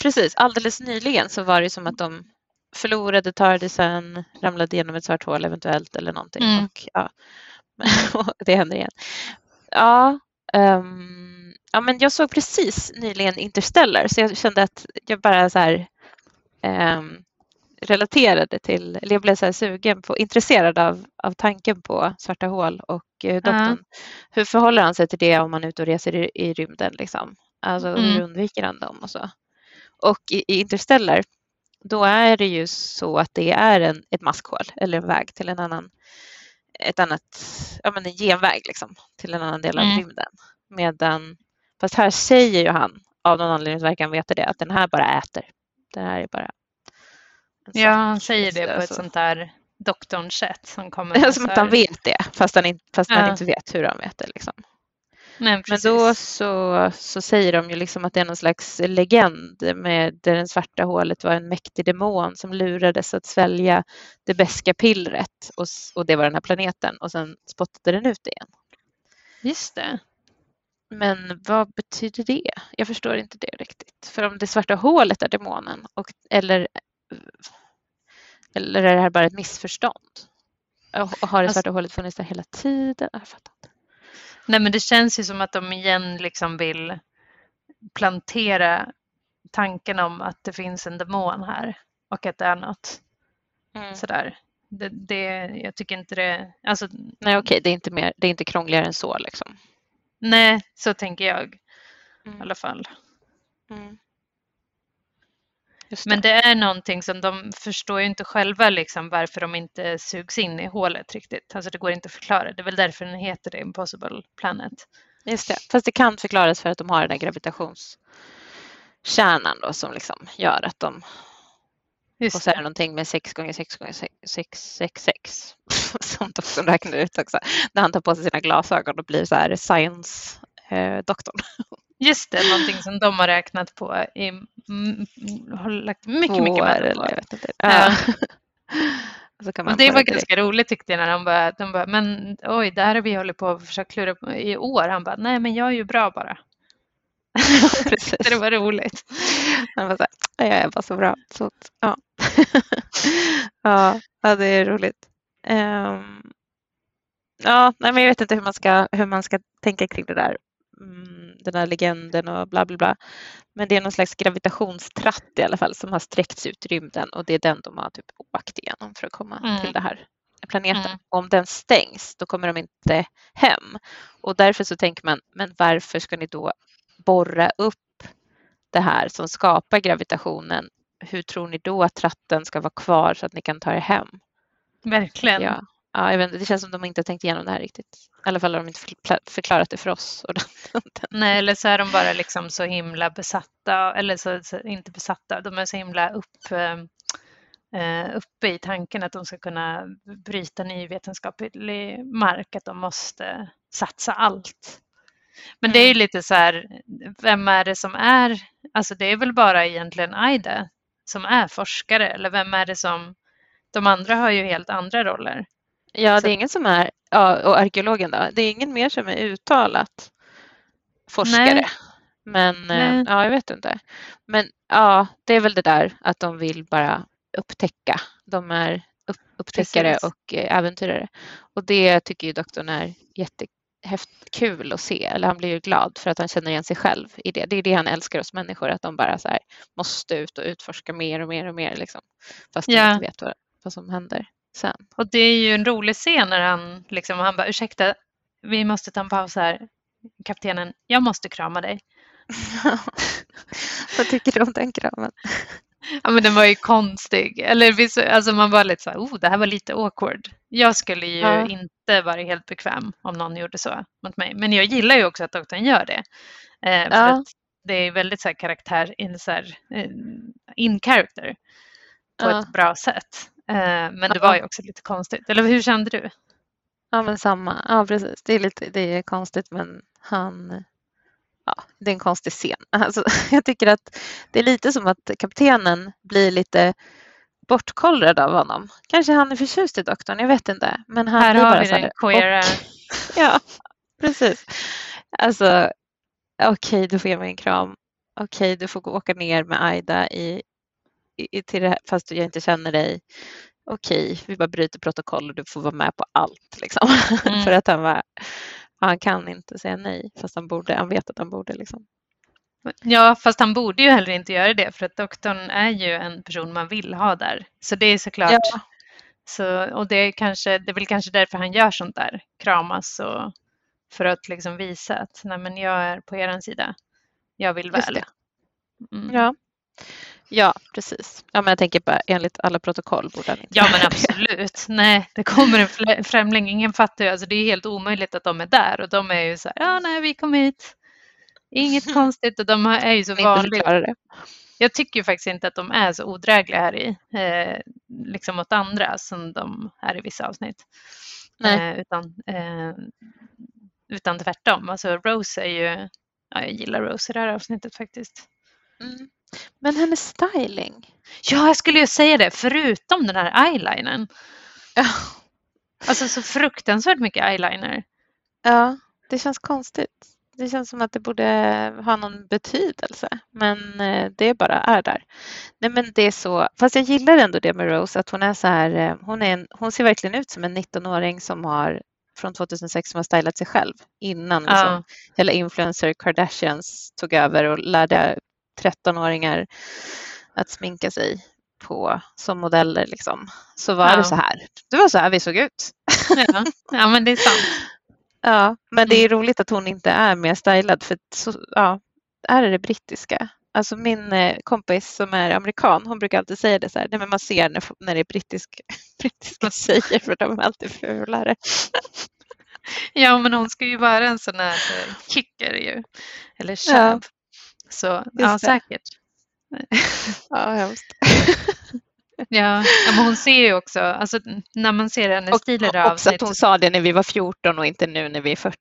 Precis, alldeles nyligen så var det som att de förlorade Tardisen, ramlade genom ett svart hål eventuellt eller någonting. Mm. Och, ja, det händer igen. Ja, um, ja, men jag såg precis nyligen Interstellar så jag kände att jag bara så här um, relaterade till, eller jag blev så här sugen på, intresserad av, av tanken på svarta hål och eh, doktorn. Hur förhåller han sig till det om man är ute och reser i, i rymden? Liksom? Alltså hur Mm. undviker han dem och så? Och i, i Interstellar, då är det ju så att det är en, ett maskhål eller en väg till en annan, ett annat, ja men en genväg liksom till en annan del av Mm. rymden. Medan, fast här säger ju han, av någon anledning verkar han veta det, att den här bara äter. Det här är bara Ja, han säger det på ett Alltså- sånt där doktorns sätt som kommer med Som att han vet det, fast han, inte, fast han Ja. inte vet hur han vet det. Liksom. Nej, Men då så, så säger de ju liksom att det är någon slags legend med där det svarta hålet var en mäktig demon som lurades att svälja det beska pillret och, och det var den här planeten och sen spottade den ut igen. Just det. Men vad betyder det? Jag förstår inte det riktigt. För om det svarta hålet är demonen och, eller, eller är det här bara ett missförstånd? Och har det Alltså- svarta hålet funnits där hela tiden? Jag fattar inte. Nej, men det känns ju som att de igen liksom vill plantera tanken om att det finns en demon här och att det är något Mm. sådär. Det, det, jag tycker inte det, alltså Nej okej, det, är inte mer- det är inte krångligare än så liksom. Nej, så tänker jag i Mm. alla fall. Mm. Just Men det är någonting som de förstår ju inte själva liksom varför de inte sugs in i hålet riktigt. Alltså det går inte att förklara. Det är väl därför den heter det Impossible Planet. Just det. Fast det kan förklaras för att de har den där gravitationskärnan då som liksom gör att de... Just och så är det någonting med 6 gånger 6 gånger 6, 6, 6, 6 som doktorn räknar ut också. När han tar på sig sina glasögon och blir så här science-doktorn. Just det, någonting som de har räknat på i, har lagt mycket, mycket eller på. jag vet inte. Ja. Och Och det var ganska roligt tyckte jag när de bara, de bara, men oj, det här har vi hållit på att försöka klura på i år. Han bara, nej men jag är ju bra bara. Precis. Det var roligt. Han var så här, jag är bara så bra. Så, ja. ja, ja, det är roligt. Ehm, ja, nej, men jag vet inte hur man ska, hur man ska tänka kring det där. Mm, den här legenden och bla bla bla. Men det är någon slags gravitationstratt i alla fall som har sträckts ut i rymden och det är den de har typ åkt igenom för att komma Mm. till den här planeten. Mm. Om den stängs då kommer de inte hem och därför så tänker man, men varför ska ni då borra upp det här som skapar gravitationen? Hur tror ni då att tratten ska vara kvar så att ni kan ta er hem? Verkligen. Ja, ja, jag vet, det känns som de inte har tänkt igenom det här riktigt. I alla fall har de inte förkla- förklarat det för oss. Nej, eller så är de bara liksom så himla besatta, eller så, så inte besatta, de är så himla upp, eh, eh, uppe i tanken att de ska kunna bryta ny vetenskaplig mark, att de måste satsa allt. Men det är ju Mm. lite så här, vem är det som är, alltså det är väl bara egentligen Aida som är forskare, eller vem är det som, de andra har ju helt andra roller. Ja, det är ingen som är, ja, och arkeologen då, det är ingen mer som är uttalat forskare. Nej. Men eh, Nej. ja, jag vet inte. Men ja, det är väl det där att de vill bara upptäcka. De är upp, upptäckare Precis. och eh, äventyrare. Och det tycker ju doktorn är jättekul att se. Eller han blir ju glad för att han känner igen sig själv i det. Det är det han älskar hos människor, att de bara så här måste ut och utforska mer och mer och mer. Liksom. Fast de Ja. inte vet vad, vad som händer sen. Och det är ju en rolig scen när han liksom, han bara ursäkta, vi måste ta en paus här. Kaptenen, jag måste krama dig. Vad tycker du om den kramen? Ja men den var ju konstig. Eller alltså man var lite så här, oh det här var lite awkward. Jag skulle ju Ja. inte vara helt bekväm om någon gjorde så mot mig. Men jag gillar ju också att doktorn gör det. Eh, för Ja. att det är väldigt så här karaktär, in, så här, eh, in character på Ja. ett bra sätt. Eh, men det var ju också lite konstigt. Eller hur kände du? Ja, men samma. Ja, precis. Det är, lite, det är konstigt, men han... Ja, det är en konstig scen. Alltså, jag tycker att det är lite som att kaptenen blir lite bortkollrad av honom. Kanske han är förtjust i doktorn, jag vet inte. Men han Här har bara vi den queera. Ja, precis. Alltså, okej, du får ge mig en kram. Okej, du får gå åka ner med Aida i i, till det här, fast jag inte känner dig. Okej, vi bara bryter protokoll och du får vara med på allt. Liksom. Mm. för att han, var, han kan inte säga nej, fast han, borde, han vet att han borde. Liksom. Ja, fast han borde ju heller inte göra det för att doktorn är ju en person man vill ha där. Så det är såklart. Ja. Så, och det är, kanske, det är väl kanske därför han gör sånt där, kramas och för att liksom visa att nej men jag är på er sida. Jag vill väl. Mm. Ja. ja, precis. Ja, men jag tänker bara enligt alla protokoll borde han inte Ja men absolut. Nej, det kommer en främling. Ingen fattar ju. Alltså, det är helt omöjligt att de är där och de är ju så här, ja nej vi kom hit. Inget konstigt och de är ju så vanliga. Jag tycker ju faktiskt inte att de är så odrägliga här i, eh, liksom mot andra som de är i vissa avsnitt. Eh, utan, eh, utan tvärtom. Alltså Rose är ju, ja, jag gillar Rose i det här avsnittet faktiskt. Mm. Men hennes styling. Ja, jag skulle ju säga det, förutom den här eyelinern. Ja. Alltså så fruktansvärt mycket eyeliner. Ja, det känns konstigt. Det känns som att det borde ha någon betydelse, men eh, det bara är där. Nej, men det är så. Fast jag gillar ändå det med Rose, att hon är så här. eh, Hon, är en, hon ser verkligen ut som en 19-åring som har från 2006 som har stylat sig själv innan Ja. liksom, hela influencer Kardashians tog över och lärde 13-åringar att sminka sig på som modeller. Liksom. Så var Ja. det så här. Det var så här vi såg ut. Ja, ja men det är sant. Ja, men det är roligt att hon inte är mer stylad för så, ja, är det det brittiska. Alltså min eh, kompis som är amerikan, hon brukar alltid säga det så här, nej men man ser när, när det är brittisk, brittiska tjejer för de är alltid fulare. Ja, men hon ska ju vara en sån här eh, kicker ju. Eller chab. Så ja, det. säkert. Ja, hemskt. Ja, men hon ser ju också, alltså när man ser hennes Och stil i det också avsnitt. att hon sa det när vi var 14 och inte nu när vi är 40,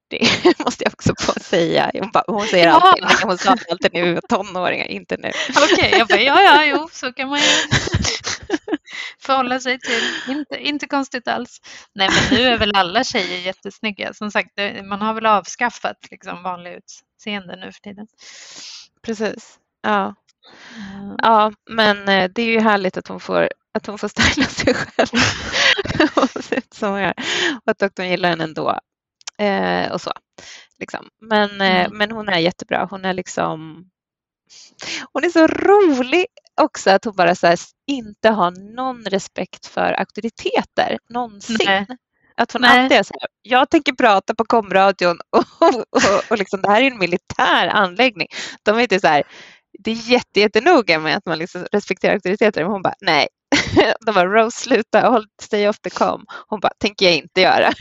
måste jag också få säga. Hon, bara, hon säger Ja. alltid, nej, hon sa det alltid när vi var tonåringar, inte nu. Okej, jag bara, ja, ja, jo, så kan man ju förhålla sig till. Inte, inte konstigt alls. Nej, men nu är väl alla tjejer jättesnygga. Som sagt, man har väl avskaffat liksom vanliga utseende nu för tiden. Precis. Ja. Mm. Ja, men eh, det är ju härligt att hon får, att hon får styla sig själv som hon gör. Och att doktorn gillar henne ändå. Eh, och så. Liksom. Men, eh, Mm. men hon är jättebra. Hon är liksom hon är så rolig också att hon bara så här, inte har någon respekt för auktoriteter någonsin. Nej. Att hon Nej. alltid är så här, jag tänker prata på komradion och, och, och, och liksom, det här är en militär anläggning. De är inte så här, det är jätte, jättenoga med att man liksom respekterar auktoriteter. Men hon bara, nej. De bara, Rose sluta, håll stay off the com. Hon bara, tänker jag inte göra.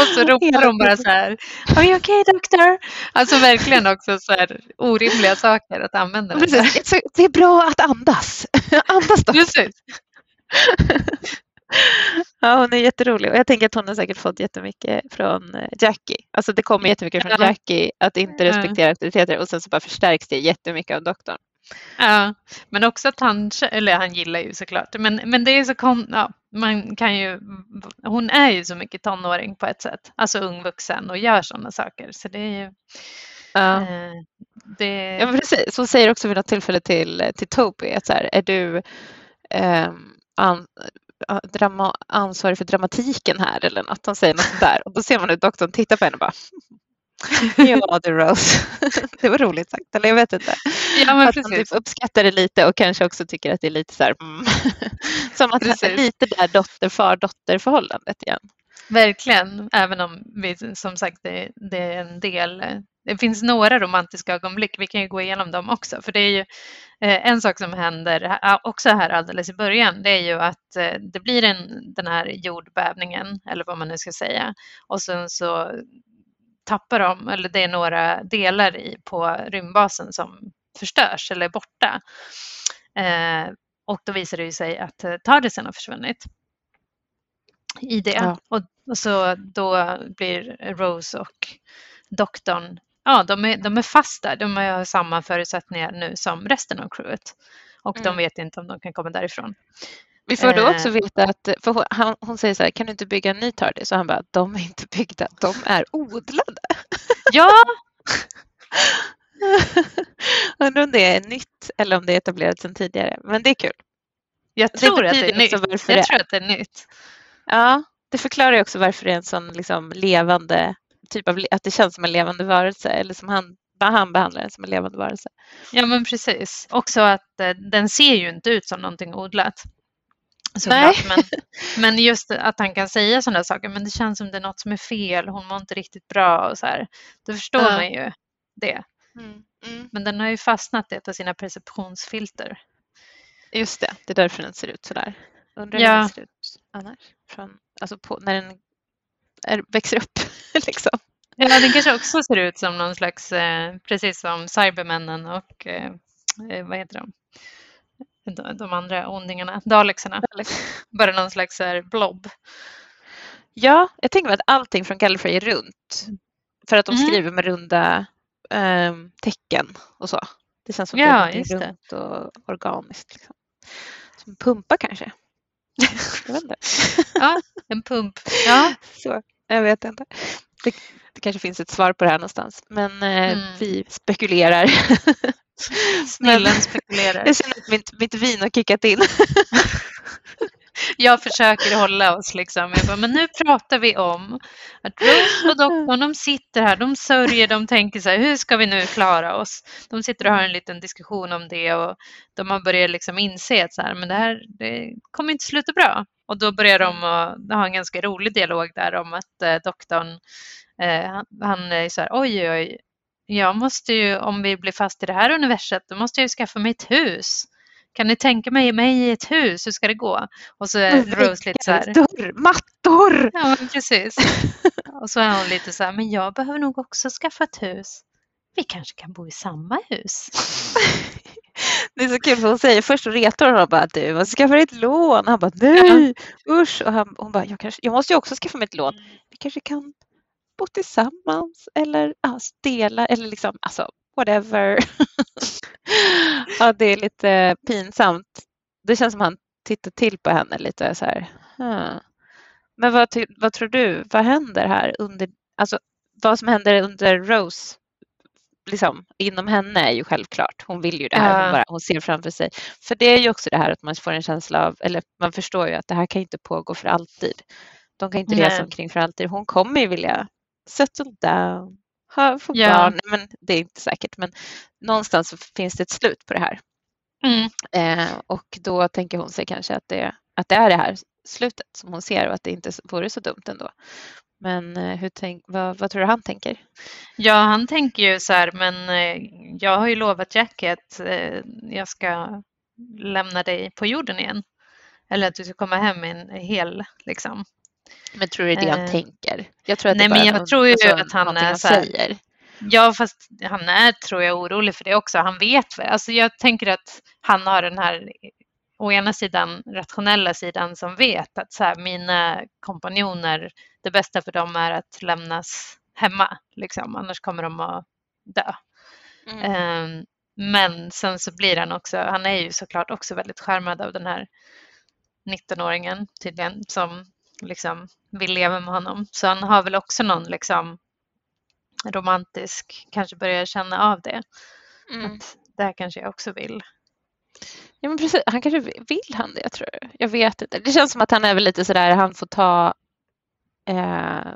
Och så ropar hon bara så här, Are you okay doctor? Alltså verkligen också så här orimliga saker att använda. det. Precis, det är bra att andas. Andas då. Precis. Ja, hon är jätterolig och jag tänker att hon har säkert fått jättemycket från eh, Jackie. Alltså det kommer jättemycket från Ja. Jackie att inte Ja. respektera auktoriteter och sen så bara förstärks det jättemycket av doktorn. Ja, men också att han, eller han gillar ju såklart, men, men det är så kon, ja, man kan ju, hon är ju så mycket tonåring på ett sätt, alltså ung vuxen och gör sådana saker. Så det är ju, Ja. eh, det, Ja, men precis. Hon säger också vid något tillfälle till, till Toby att så här, är du ehm, an, drama, ansvarig för dramatiken här eller något? Hon säger något sånt där och då ser man hur doktorn tittar på henne och bara Ja du Rose, det var roligt sagt. Eller jag vet inte. ja men att precis. typ uppskattar det lite och kanske också tycker att det är lite så här, mm. som att Precis. lite där dotter-far-dotter förhållandet igen. Verkligen, även om vi som sagt det, det är en del, det finns några romantiska ögonblick, vi kan ju gå igenom dem också, för det är ju eh, en sak som händer också här alldeles i början, det är ju att eh, det blir en, den här jordbävningen, eller vad man nu ska säga, och sen så tappar de, eller det är några delar i, på rymdbasen som förstörs eller är borta. Eh, och då visar det ju sig att eh, TARDISen har försvunnit i det. Ja. Och, och så då blir Rose och doktorn, ja de är, de är fast där. De har samma förutsättningar nu som resten av crewet. Och de Mm. vet inte om de kan komma därifrån. Vi får då Eh. också veta att, för hon, han, hon säger så här, kan du inte bygga en ny TARDIS? Och han bara, de är inte byggda, de är odlade. Ja, Undrar om det är nytt eller om det är etablerat sedan tidigare. Men det är kul. Jag tror att det är nytt. Jag det- tror att det är nytt. Ja, det förklarar ju också varför det är en sån liksom levande typ av, att det känns som en levande varelse eller som han, han behandlar den som en levande varelse. Ja, men precis. Också att eh, den ser ju inte ut som någonting odlat. Nej. Såklart, men, men just att han kan säga sådana saker, men det känns som det är något som är fel, hon mår inte riktigt bra och så här. Då förstår Ja. man ju det. Mm. Mm. Men den har ju fastnat i ett av sina perceptionsfilter. Just det, det är därför den ser ut sådär. Undrar Ja. hur den ser ut annars. Från, alltså på, när den är, växer upp liksom. Ja, den kanske också ser ut som någon slags, eh, precis som cybermännen och eh, eh, vad heter de? De, de andra ondingarna, dalexarna. Bara någon slags här blob. Ja, jag tänker mig att allting från Gallifrey är runt. För att de Mm. skriver med runda ehm, tecken och så. Det känns som Ja, det är just det. runt och organiskt. Liksom. Som pumpa kanske. Jag vet inte. En pump. Ja, Så, jag vet inte. Det, det kanske finns ett svar på det här någonstans. Men eh, Mm. vi spekulerar. snillen spekulerar. Jag känner att mitt, mitt vin har kickat in. Jag försöker hålla oss liksom. Jag bara, men nu pratar vi om att Rose och doktorn, de sitter här, de sörjer, de tänker så här, hur ska vi nu klara oss? De sitter och har en liten diskussion om det och de har börjat liksom inse att så här, men det här det kommer inte sluta bra. Och då börjar de att ha en ganska rolig dialog där om att eh, doktorn, eh, han, han är så här, oj, oj, oj, jag måste ju, om vi blir fast i det här universet, då måste jag ju skaffa mig ett hus. Kan ni tänka mig mig i ett hus? Hur ska det gå? Och så är Rose lite så här. Dörr, mattor! Ja, precis. Och så är hon lite så här, men jag behöver nog också skaffa ett hus. Vi kanske kan bo i samma hus. Det är så kul för hon säger först så retar hon honom bara du måste skaffa dig ett lån. Han bara nej usch. Och han, hon bara jag, kanske, jag måste ju också skaffa mig ett lån. Vi kanske kan bo tillsammans eller ja, dela eller liksom alltså whatever. Ja det är lite pinsamt. Det känns som han tittar till på henne lite så här. "Hmm." Men vad, vad tror du? Vad händer här under alltså vad som händer under Rose liksom, inom henne är ju självklart. Hon vill ju det här, hon, bara, hon ser framför sig. För det är ju också det här att man får en känsla av, eller man förstår ju att det här kan inte pågå för alltid. De kan inte Nej. resa omkring för alltid. Hon kommer ju vilja settle down, ha, få Ja. barn. Men det är inte säkert. Men någonstans så finns det ett slut på det här. Mm. Eh, och då tänker hon sig kanske att det, att det är det här slutet som hon ser och att det inte vore så dumt ändå. Men eh, hur tänk, vad, vad tror du han tänker? Ja, han tänker ju så här, men eh, jag har ju lovat Jackie att eh, jag ska lämna dig på jorden igen. Eller att du ska komma hem en hel, liksom. Men tror du det är det han Eh, tänker? Jag tror att nej, men jag tror ju alltså, att han är så här- säger. Ja, fast han är, tror jag, orolig för det också. Han vet väl. Alltså jag tänker att han har den här, å ena sidan, rationella sidan som vet att så här, mina kompanjoner, det bästa för dem är att lämnas hemma, liksom. annars kommer de att dö. Mm. Ehm, Men sen så blir han också, han är ju såklart också väldigt skärmad av den här 19-åringen tydligen som liksom vill leva med honom. Så han har väl också någon liksom romantisk, kanske börjar känna av det. Mm. Att det här kanske jag också vill. Ja, men precis. Han kanske vill vill han det, tror jag. Jag vet inte. Det känns som att han är väl lite sådär, han får ta, eh,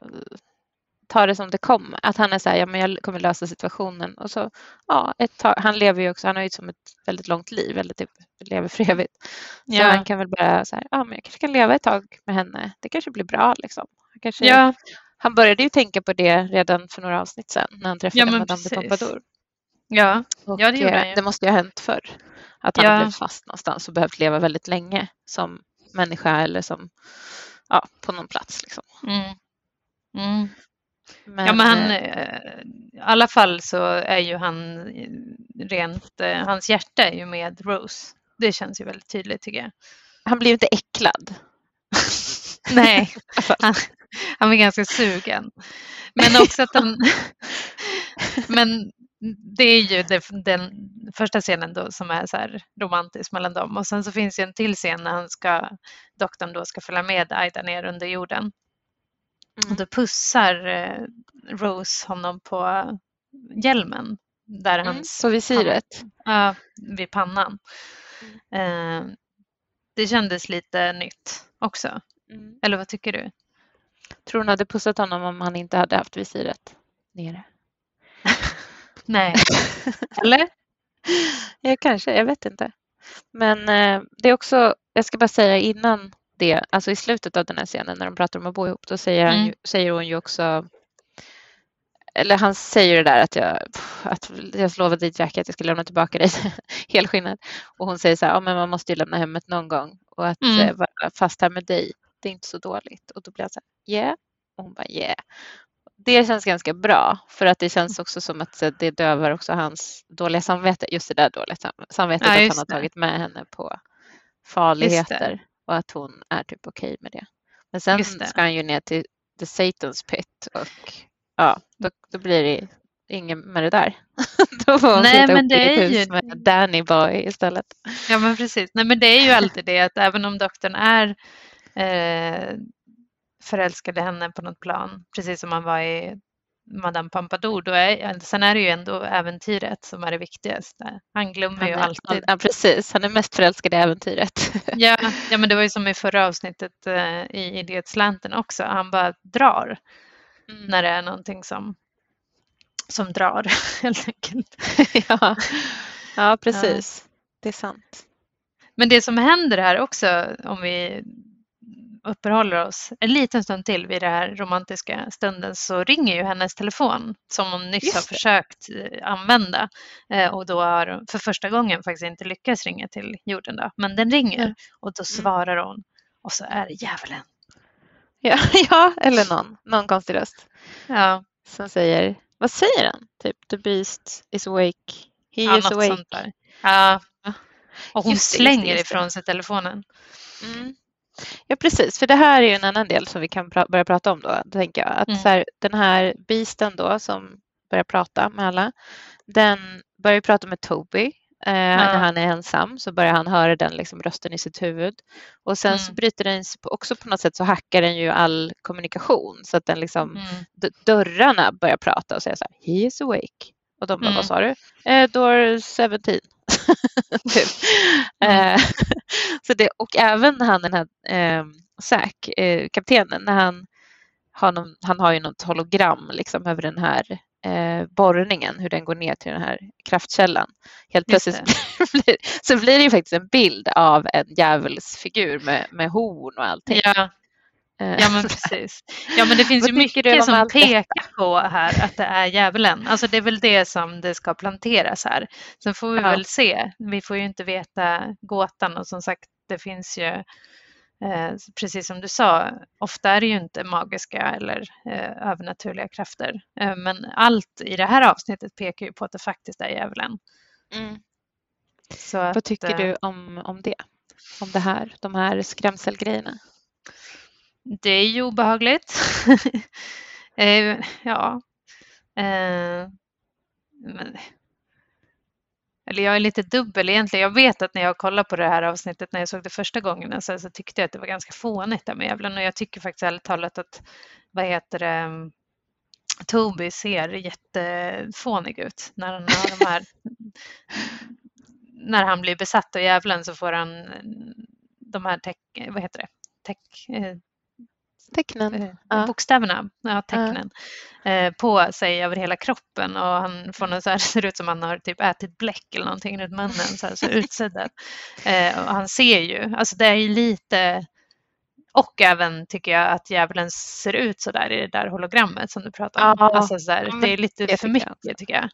ta det som det kommer. Att han är så här, ja men jag kommer lösa situationen. Och så, ja, tag, han lever ju också, han har ju som ett väldigt långt liv, väldigt typ, lever för evigt. Så Ja. han kan väl bara så här, ja men jag kanske kan leva ett tag med henne. Det kanske blir bra liksom. Kanske, Ja, han började ju tänka på det redan för några avsnitt sedan när han träffade Ja, Madame de precis. Pompadour. ja, Och, Ja, det gjorde eh, han ju. det måste ju ha hänt förr. Att han Ja. blivit fast någonstans och behövt leva väldigt länge som människa eller som ja, på någon plats. Liksom. mm. Mm. Men, ja men han, eh, eh, i alla fall så är ju han eh, rent, hans hjärta är ju med Rose. Det känns ju väldigt tydligt tycker jag. han blir ju inte äcklad. Nej, han, han var ganska sugen. Men också att han... Men det är ju den första scenen då som är så här romantisk mellan dem. Och sen så finns det en till scen när han ska, doktorn då ska följa med Aida ner under jorden. Och Mm. då pussar eh, Rose honom på hjälmen där Mm, hans, på visiret. ja, vid pannan. Eh, det kändes lite nytt också. Mm. Eller vad tycker du? Tror hon hade pussat honom om han inte hade haft visiret nere? Nej. Eller? Ja, kanske. Jag vet inte. Men eh, det är också, jag ska bara säga innan det, alltså i slutet av den här scenen när de pratar om att bo ihop, då säger, han Mm. säger hon ju också eller han säger det där att jag, att jag lovade Jack att jag skulle lämna tillbaka dig helskinnad. Och hon säger så här, ja men man måste ju lämna hemmet någon gång och att Mm. eh, vara fast här med dig, det är inte så dåligt. Och då blir jag så här, yeah. Och hon bara, yeah. Det känns ganska bra för att det känns också som att eh, det dövar också hans dåliga samvete, just det där dåliga sam- samvetet Ja, att han har det. tagit med henne på farligheter och att hon är typ okej med det. Men sen ska han ju ner till The Satan's Pit och ja, då, då blir det ingen med det där. då får hon Nej, flytta men det är ju- med Danny Boy istället. Ja, men precis. Nej, men det är ju alltid det att även om doktorn är eh, förälskad i henne på något plan, precis som han var i Madame Pompadour, då är, sen är det ju ändå äventyret som är det viktigaste. Han glömmer Han ju är, alltid. han, ja, precis, han är mest förälskad i äventyret. Ja, ja, men det var ju som i förra avsnittet eh, i Idiotslanten också. Han bara drar Mm. när det är någonting som, som drar helt enkelt. ja. ja, precis. Det är sant. Men det som händer här också, om vi uppehåller oss en liten stund till vid den här romantiska stunden, så ringer ju hennes telefon som hon nyss Just har det. försökt eh, använda eh, och då har för första gången faktiskt inte lyckats ringa till jorden. Då. Men den ringer och då svarar hon och så är det djävulen. Ja, ja, eller någon, någon konstig röst Ja, som säger, vad säger han? Typ, the beast is awake, he ja is awake. Ja. Och hon Just just det, slänger just det. ifrån sig telefonen. Mm. Ja, precis. För det här är ju en annan del som vi kan pra- börja prata om då, tänker jag. Att Mm. så här, den här beasten då som börjar prata med alla, den börjar ju prata med Toby. Eh, När han är ensam så börjar han höra den liksom, rösten i sitt huvud. Och sen så Mm. bryter den också på något sätt så hackar den ju all kommunikation så att den liksom, Mm. dörrarna börjar prata och säga så här, he is awake. Och de bara, Mm. vad sa du? Eh, door 17. typ. Mm. Eh, så det, och även han den här eh, Zack, eh, kaptenen, när han har, någon, han har ju något hologram liksom över den här eh, borrningen, hur den går ner till den här kraftkällan. Helt plötsligt så blir, så blir det ju faktiskt en bild av en djävulsfigur med, med horn och allting. Ja, ja, men precis. Ja, men det finns ju mycket om som allt pekar på här att det är djävulen. Alltså det är väl det som det ska planteras här. Sen får vi Ja. väl se. Vi får ju inte veta gåtan och som sagt, det finns ju eh, precis som du sa, ofta är det ju inte magiska eller eh, övernaturliga krafter. Eh, men allt i det här avsnittet pekar ju på att det faktiskt är djävulen. mm. Att, Vad tycker eh, du om, om det? Om det här, de här skrämselgrejerna? Det är ju obehagligt. Eh, ja. Eh, men, eller jag är lite dubbel egentligen. Jag vet att när jag kollade på det här avsnittet när jag såg det första gången så, så tyckte jag att det var ganska fånigt där med djävulen och jag tycker faktiskt ärligt talat att vad heter det mm, Toby ser jättefånig ut när han har de här när han blir besatt av djävulen så får han mm, de här teck, vad heter det? Teck, eh, Tecknen? eh, Ja. bokstäverna, ja, tecknen, eh, på sig över hela kroppen och han får något så här, ser ut som han har typ ätit bläck eller någonting runt munnen, så, här, så utsuddad. Eh, och han ser ju, alltså det är ju lite, och även tycker jag att djävulen ser ut så där i det där hologrammet som du pratar om. Ja, alltså så där, ja, det är lite det för tycker jag också. mycket tycker jag.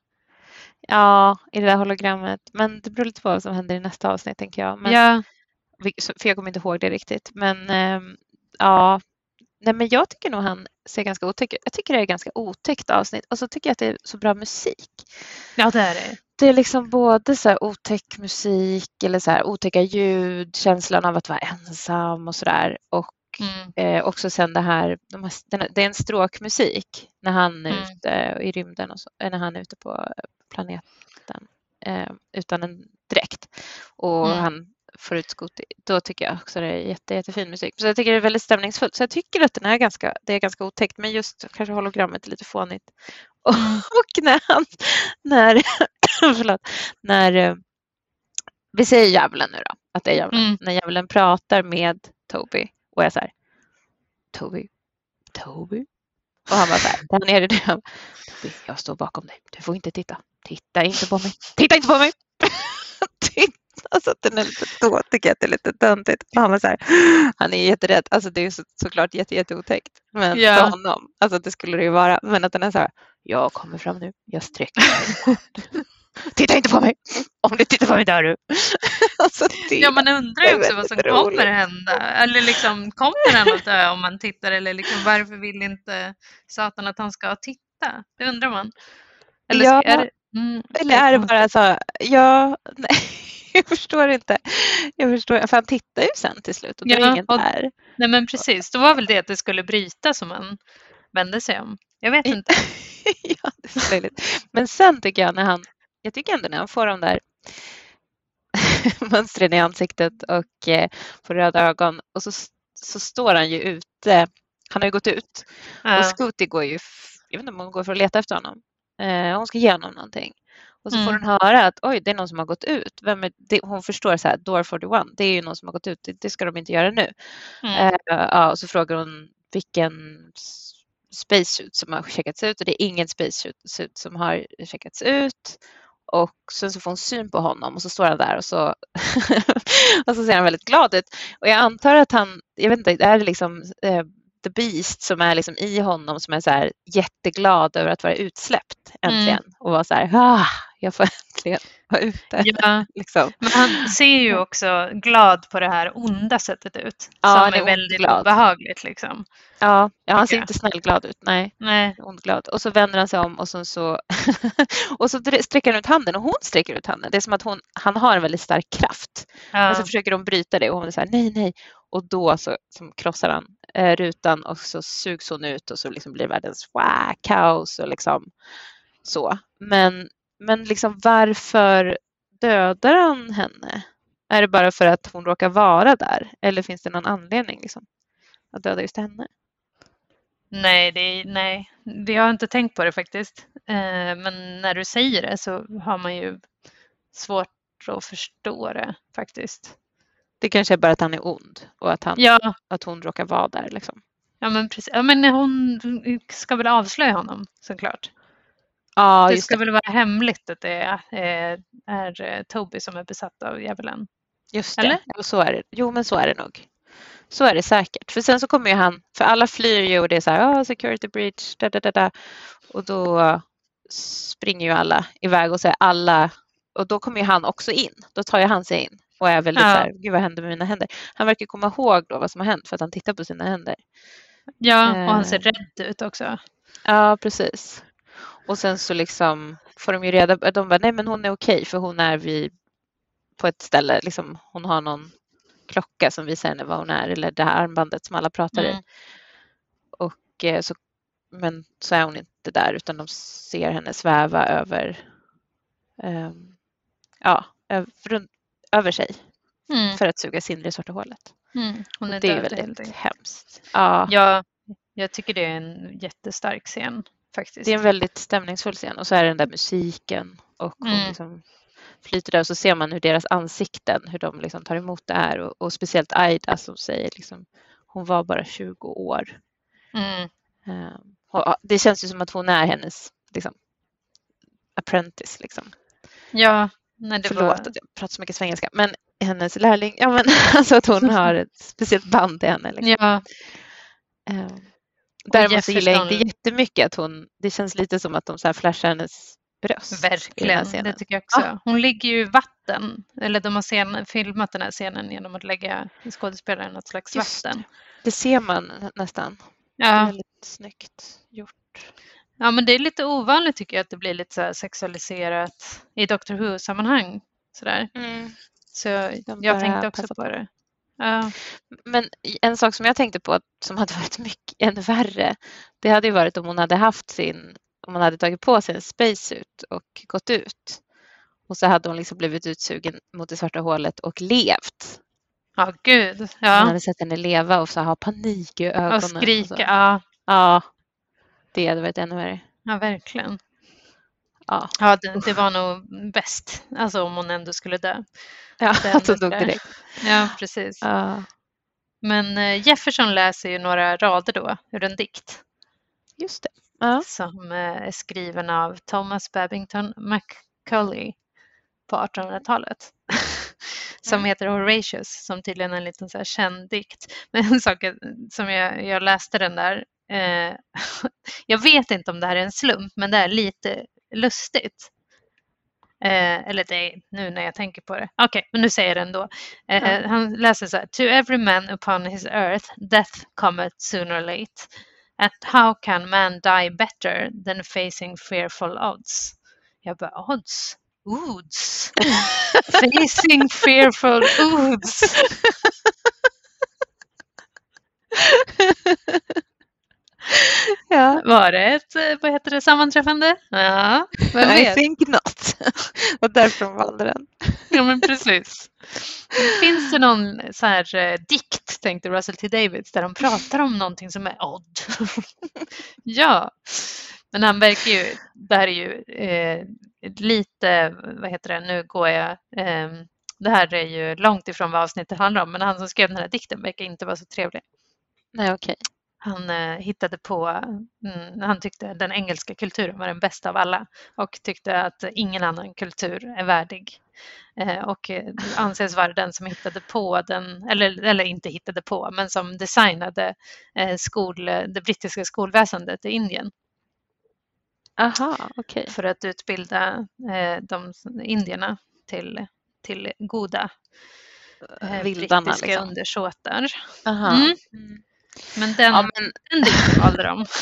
Ja, i det där hologrammet. Men det beror lite på vad som händer i nästa avsnitt, tänker jag. Men, ja, För jag kommer inte ihåg det riktigt. Men ehm, ja, Nej, men jag tycker nog han ser ganska otäck ut. Jag tycker det är ganska otäckt avsnitt och så tycker jag att det är så bra musik. ja, det är det. Det är liksom både så här otäck musik eller så här otäcka ljud, känslan av att vara ensam och sådär. Och Mm. eh, också sen det här, de här det är en stråkmusik när han är Mm. ute i rymden och så, eh, när han är ute på planeten eh, utan en dräkt. Och Mm. han får ut Scooty, då tycker jag också det är jätte, jättefin musik. Så jag tycker det är väldigt stämningsfullt. Så jag tycker att den är ganska, det är ganska otäckt, men just kanske hologrammet är lite fånigt. Och, och när han, när, förlåt, när, eh, vi säger djävulen nu då, att det är djävulen. Mm. När djävulen pratar med Toby och så här, Toby, Toby. Och han bara så här, där nere nu, Toby, jag står bakom dig, du får inte titta. Titta inte på mig, titta inte på mig. titta. Alltså att den är lite, då tycker jag att det är lite töntigt. Han, var så här, han är jätterädd, alltså det är så, såklart jätte, jätteotäckt. Men Ja. för honom, alltså det skulle det ju vara. Men att den är så här, jag kommer fram nu, jag sträcker mig. Titta inte på mig! Om du tittar på mig dör du. alltså, Ja, man undrar ju också vad som väldigt kommer roligt. hända. Eller liksom, kommer han att dö om man tittar? Eller liksom, varför vill inte Satan att han ska titta? Det undrar man. Eller, Ja, är det, mm, Eller är det bara så, ja, nej, jag förstår inte. Jag förstår, för han tittar ju sen till slut och då är och- där. Nej men precis, då var väl det att det skulle bryta som han vände sig om. Jag vet inte. ja, det är så löjligt. Men sen tycker jag när han, jag tycker ändå när han får de där mönstren i ansiktet och eh, får röda ögon och så, så står han ju ute, han har ju gått ut Ja. och Scooty går ju, jag vet inte om hon går för att leta efter honom. Eh, hon ska ge honom någonting. Och så får Mm. hon höra att oj, det är någon som har gått ut. Vem är det? Hon förstår så här, door 41, det är ju någon som har gått ut, det, det ska de inte göra nu. Mm. Eh, ja, och så frågar hon vilken spacesuit som har checkats ut och det är ingen spacesuit som har checkats ut. Och sen så får hon syn på honom och så står han där och så, och så ser han väldigt glad ut. Och jag antar att han, jag vet inte, är det liksom eh, The Beast som är liksom i honom som är så här jätteglad över att vara utsläppt äntligen och vara så här, ah, jag får äntligen vara ute. Ja, Liksom. men han ser ju också glad på det här onda sättet ut. Ja, som han är är väldigt ondglad. obehagligt liksom. Ja, ja, han ser jag. inte snällglad ut, nej. Nej. ondglad. Och så vänder han sig om och, sen så och så sträcker han ut handen och hon sträcker ut handen. Det är som att hon, han har en väldigt stark kraft. Ja. Och så försöker de bryta det och hon är så här, nej, nej. Och då så som krossar han eh, rutan och så sugs hon ut och så liksom blir världens wow, kaos och liksom så. Men, men liksom varför dödar han henne? Är det bara för att hon råkar vara där? Eller finns det någon anledning liksom, att döda just henne? Nej, det nej, vi har inte tänkt på det faktiskt. Eh, men när du säger det så har man ju svårt att förstå det faktiskt. Det kanske är bara att han är ond och att, han, Ja, att hon råkar vara där. Liksom. ja men precis. Ja, men hon ska väl avslöja honom såklart. Ja, det ska det. väl vara hemligt att det är, är, är eh, Toby som är besatt av djävulen. Just Eller? det. Jo, så är det. Jo, men så är det nog. Så är det säkert. För sen så kommer ju han, för alla flyr ju och det är så här, oh, security breach, da, da, da, da. Och då springer ju alla iväg och säger alla, och då kommer ju han också in. Då tar ju han sig in och är väldigt Ja. så här, gud vad hände med mina händer? Han verkar komma ihåg då vad som har hänt för att han tittar på sina händer. Ja, och han ser Eh. rädd ut också. Ja, precis. Och sen så liksom får de ju reda på, de bara, nej men hon är okej för hon är vid, på ett ställe, liksom, hon har någon klocka som visar henne var hon är eller det här armbandet som alla pratar i. Mm. Och, eh, så, men så är hon inte där utan de ser henne sväva över, ehm, ja, över, över sig Mm. för att suga sig in i det svarta hålet. Mm. Hon är Och det är väldigt hemskt. Ja, Ja, jag tycker det är en jättestark scen faktiskt. Det är en väldigt stämningsfull scen och så är det den där musiken och hon Mm. liksom flyter där och så ser man hur deras ansikten, hur de liksom tar emot det här och, och speciellt Aida som säger liksom hon var bara 20 år. Mm. Ehm, det känns ju som att hon är hennes liksom, apprentice. Liksom. Ja, nej, det Förlåt var... att jag pratar så mycket svengelska men hennes lärling, ja men alltså att hon har ett speciellt band till henne. Liksom. Ja, Ehm, Däremot så gillar jag inte jättemycket att hon, det känns lite som att de så här flashar hennes bröst. i den här verkligen. Det tycker jag också. Hon ligger ju i vatten. Eller de har scen, filmat den här scenen genom att lägga skådespelaren något slags Just vatten. Det ser man nä- nästan. Ja. väldigt snyggt gjort. ja, men det är lite ovanligt tycker jag att det blir lite så sexualiserat i Doctor Who-sammanhang. Sådär. Så De jag tänkte också på. det. Ja. Men en sak som jag tänkte på som hade varit mycket ännu värre, det hade ju varit om hon hade haft sin, om hon hade tagit på sig en spacesuit och gått ut Och så hade hon liksom blivit utsugen mot det svarta hålet och levt. Ja, gud. Ja. hade sett henne leva och så ha panik i ögonen. Och skrika. så. Ja. Ja, det hade varit ännu värre. ja, verkligen. Ja, Ja, det, det var nog bäst. Alltså om hon ändå skulle dö. ja att hon dog direkt. Ja, precis. Ja, Men eh, Jefferson läser ju några rader då ur en dikt just det. Ja. som eh, är skriven av Thomas Babington Macaulay på 1800-talet. som Mm. heter Horatius, som tydligen är en liten så här känd dikt. Men en sak som jag, jag läste den där, eh, jag vet inte om det här är en slump, men det är lite lustigt. Eh, eller det nu när jag tänker på det. Okej, men nu säger jag det ändå. Eh, Ja. Han läser så här. To every man upon his earth death cometh sooner or late. And how can man die better than facing fearful odds? Jag bara odds? Odds? facing fearful odds? ja. Var det ett, eh, vad heter det, sammanträffande? Ja, vem I vet? think not. och därifrån valde den. Ja, men precis. Finns det någon så här eh, dikt, tänkte Russell T Davids, där de pratar om någonting som är odd? ja, men han verkar ju, det här är ju eh, lite, vad heter det, nu går jag, eh, det här är ju långt ifrån vad avsnittet handlar om, men han som skrev den här dikten verkar inte vara så trevlig. Nej, okej. Han eh, hittade på, mm, han tyckte den engelska kulturen var den bästa av alla och tyckte att ingen annan kultur är värdig. Eh, och eh, anses vara den som hittade på den, eller, eller inte hittade på, men som designade eh, skol, det brittiska skolväsendet i Indien Aha, okej. för att utbilda eh, de indierna till, till goda eh, Vildarna brittiska liksom. undersåtar. Aha. Mm. Men den, Ja, men den valde de.